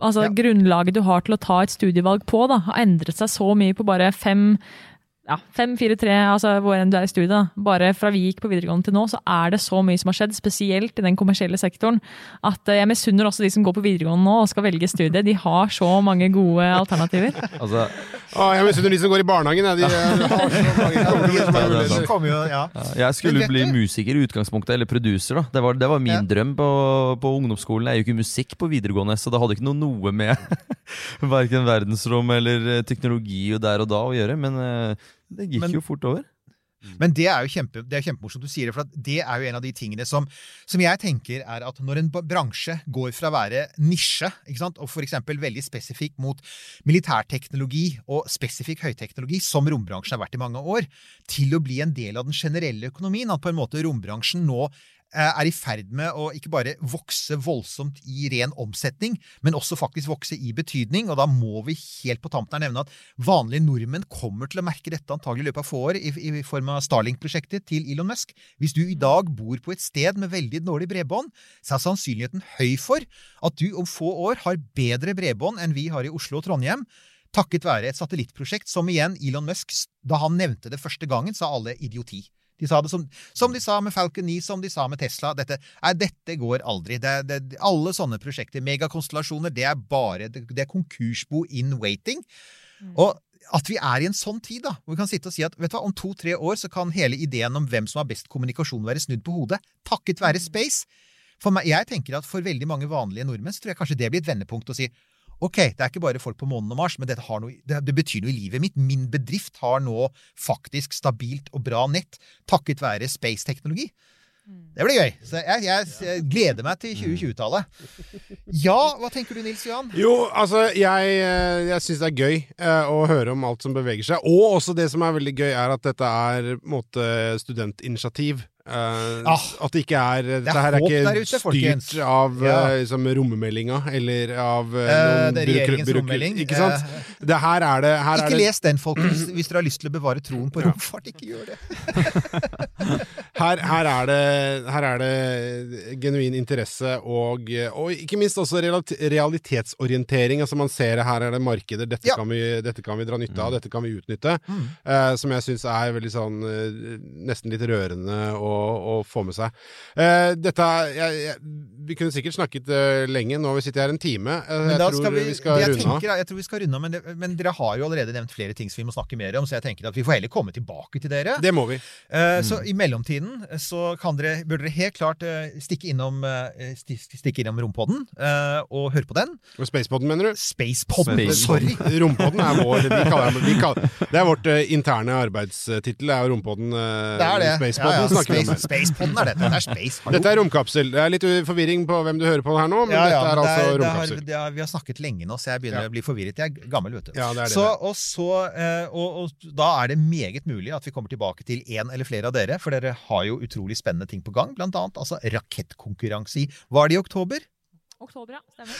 altså, Ja. grunnlaget du har til å ta et studievalg på, da, har endret seg så mye på bare fem ja, fem, fire, tre, altså hvor enn du er i studiet. da. Bare fra vi gikk på videregående til nå, så er det så mye som har skjedd, spesielt i den kommersielle sektoren, at eh, jeg misunner også de som går på videregående nå og skal velge studie. De har så mange gode alternativer. Altså, Å, jeg misunner de som går i barnehagen. jeg. De, eh, har så mange, muligheter. kommer jo, ja. jeg skulle bli musiker i utgangspunktet, eller producer. da Det var, det var min Ja. drøm på, på ungdomsskolen. Jeg er jo ikke musikk på videregående, så det hadde ikke noe, noe med verken verdensrom eller eh, teknologi og der og da å gjøre. Men det gikk Men- jo fort over. Men det er jo kjempe, det er kjempemorsomt du sier det, for det er jo en av de tingene som, som jeg tenker er at når en bransje går fra å være nisje, ikke sant, og f.eks. veldig spesifikk mot militærteknologi og spesifikk høyteknologi, som rombransjen har vært i mange år, til å bli en del av den generelle økonomien, at på en måte rombransjen nå er i ferd med å ikke bare vokse voldsomt i ren omsetning, men også faktisk vokse i betydning. Og da må vi helt på tampen her nevne at vanlige nordmenn kommer til å merke dette antagelig i løpet av få år i, i form av Starlink-prosjektet til Elon Musk. Hvis du i dag bor på et sted med veldig dårlig bredbånd, så er sannsynligheten høy for at du om få år har bedre bredbånd enn vi har i Oslo og Trondheim. Takket være et satellittprosjekt som igjen Elon Musk, da han nevnte det første gangen, sa alle idioti. De sa det som, som de sa med Falcon 9, som de sa med Tesla. Dette, nei, dette går aldri. Det, det, alle sånne prosjekter, megakonstellasjoner, det er bare det, det er konkursbo in waiting. Og at vi er i en sånn tid, da, hvor vi kan sitte og si at vet du hva, om to-tre år så kan hele ideen om hvem som har best kommunikasjon være snudd på hodet, takket være space. For meg, jeg tenker at for veldig mange vanlige nordmenn så tror jeg kanskje det blir et vendepunkt å si Ok, det er ikke bare folk på månen og Mars, men dette har noe, det, det betyr noe i livet mitt. Min bedrift har nå faktisk stabilt og bra nett takket være space-teknologi. Det blir gøy. Så jeg, jeg, jeg gleder meg til 2020-tallet. Ja, hva tenker du, Nils Johan? Jo, altså, jeg, eh, jeg syns det er gøy eh, å høre om alt som beveger seg. Og også det som er veldig gøy, er at dette er på en måte studentinitiativ. Eh, Ah, at det ikke er Dette det her er ikke ute, styrt folkens. av Ja. eh, liksom, rommemeldinga eller av noen det er regjeringens rommelding. Ikke sant? Det her er det, her er Ikke det les den, folkens, hvis dere har lyst til å bevare troen på romfart. Ikke gjør det. her, her, er det, her er det genuin interesse og, og ikke minst også realitetsorientering. Altså Man ser her er det markeder, dette, Ja. kan, vi, dette kan vi dra nytte av, dette kan vi utnytte. Eh, som jeg syns er veldig sånn nesten litt rørende å, å få med seg. Eh, dette jeg, jeg, Vi kunne sikkert snakket uh, lenge, nå har vi sittet her en time. Eh, jeg tror skal vi, vi, skal runde av. jeg tror vi skal runde av, men, det, men dere har jo allerede nevnt flere ting som vi må snakke mer om, så jeg tenker at vi får heller komme tilbake til dere. Det må vi. Eh, Så i mellomtiden så kan dere, burde dere helt klart stikke innom, sti- stikke innom Rompodden eh, og høre på den. Og Spacepodden, mener du? Spacepodden, Space- sorry! Rompodden er vår vi kaller, vi kaller, Det er vårt interne arbeidstittel. Det er jo Rompodden. Uh, Det er det. Spacepodden Ja, ja, snakker vi om Space, her. Spacepodden er dette. Det er space. Hallo. Dette er romkapsel. Det er litt forvirring på hvem du hører på her nå, men Ja, ja, dette er men altså det er- det har- romkapsel. det har- vi har snakket lenge nå, så jeg begynner Ja. å bli forvirret. Jeg er gammel, vet du. Ja, det er det så, er. og, så, eh, og, og da er det meget mulig at vi kommer tilbake til én eller flere av dere, for dere har jo utrolig spennende ting på gang. Blant annet altså rakettkonkurranse i Var det i oktober? Oktober, ja. Stemmer.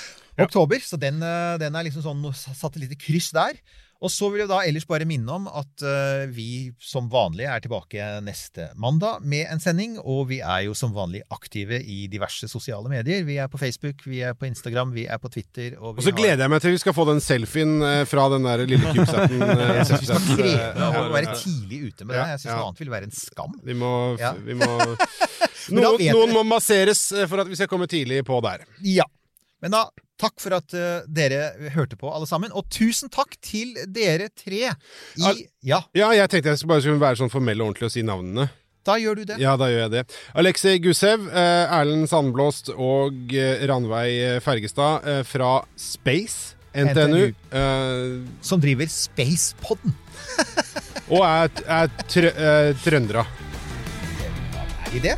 Oktober, så den, eh, den er liksom sånn satt et lite kryss der. Og så vil jeg da ellers bare minne om at eh, vi som vanlig er tilbake neste mandag med en sending, og vi er jo som vanlig aktive i diverse sosiale medier. Vi er på Facebook, vi er på Instagram, vi er på Twitter. Og, vi Og så gleder jeg meg til vi skal få den selfien eh, fra den der lille CubeSaten. eh, Jeg syns vi skal kreve å være tidlig ute med det. Jeg syns ja. noe annet ville være en skam. Vi må, Ja. vi må noen, noen må masseres for at vi skal komme tidlig på der. Ja. Men da, takk for at uh, dere hørte på, alle sammen. Og tusen takk til dere tre i Ja, Ja, jeg tenkte jeg bare skulle være sånn formell og ordentlig og si navnene. da gjør du det. Ja, da gjør jeg det. Aleksej Gusev, eh, Erlend Sandblåst og eh, Ranveig Fergestad fra Space. NTNU. eh, Som driver Spacepodden. og er, er trø, trøndere. Er de det?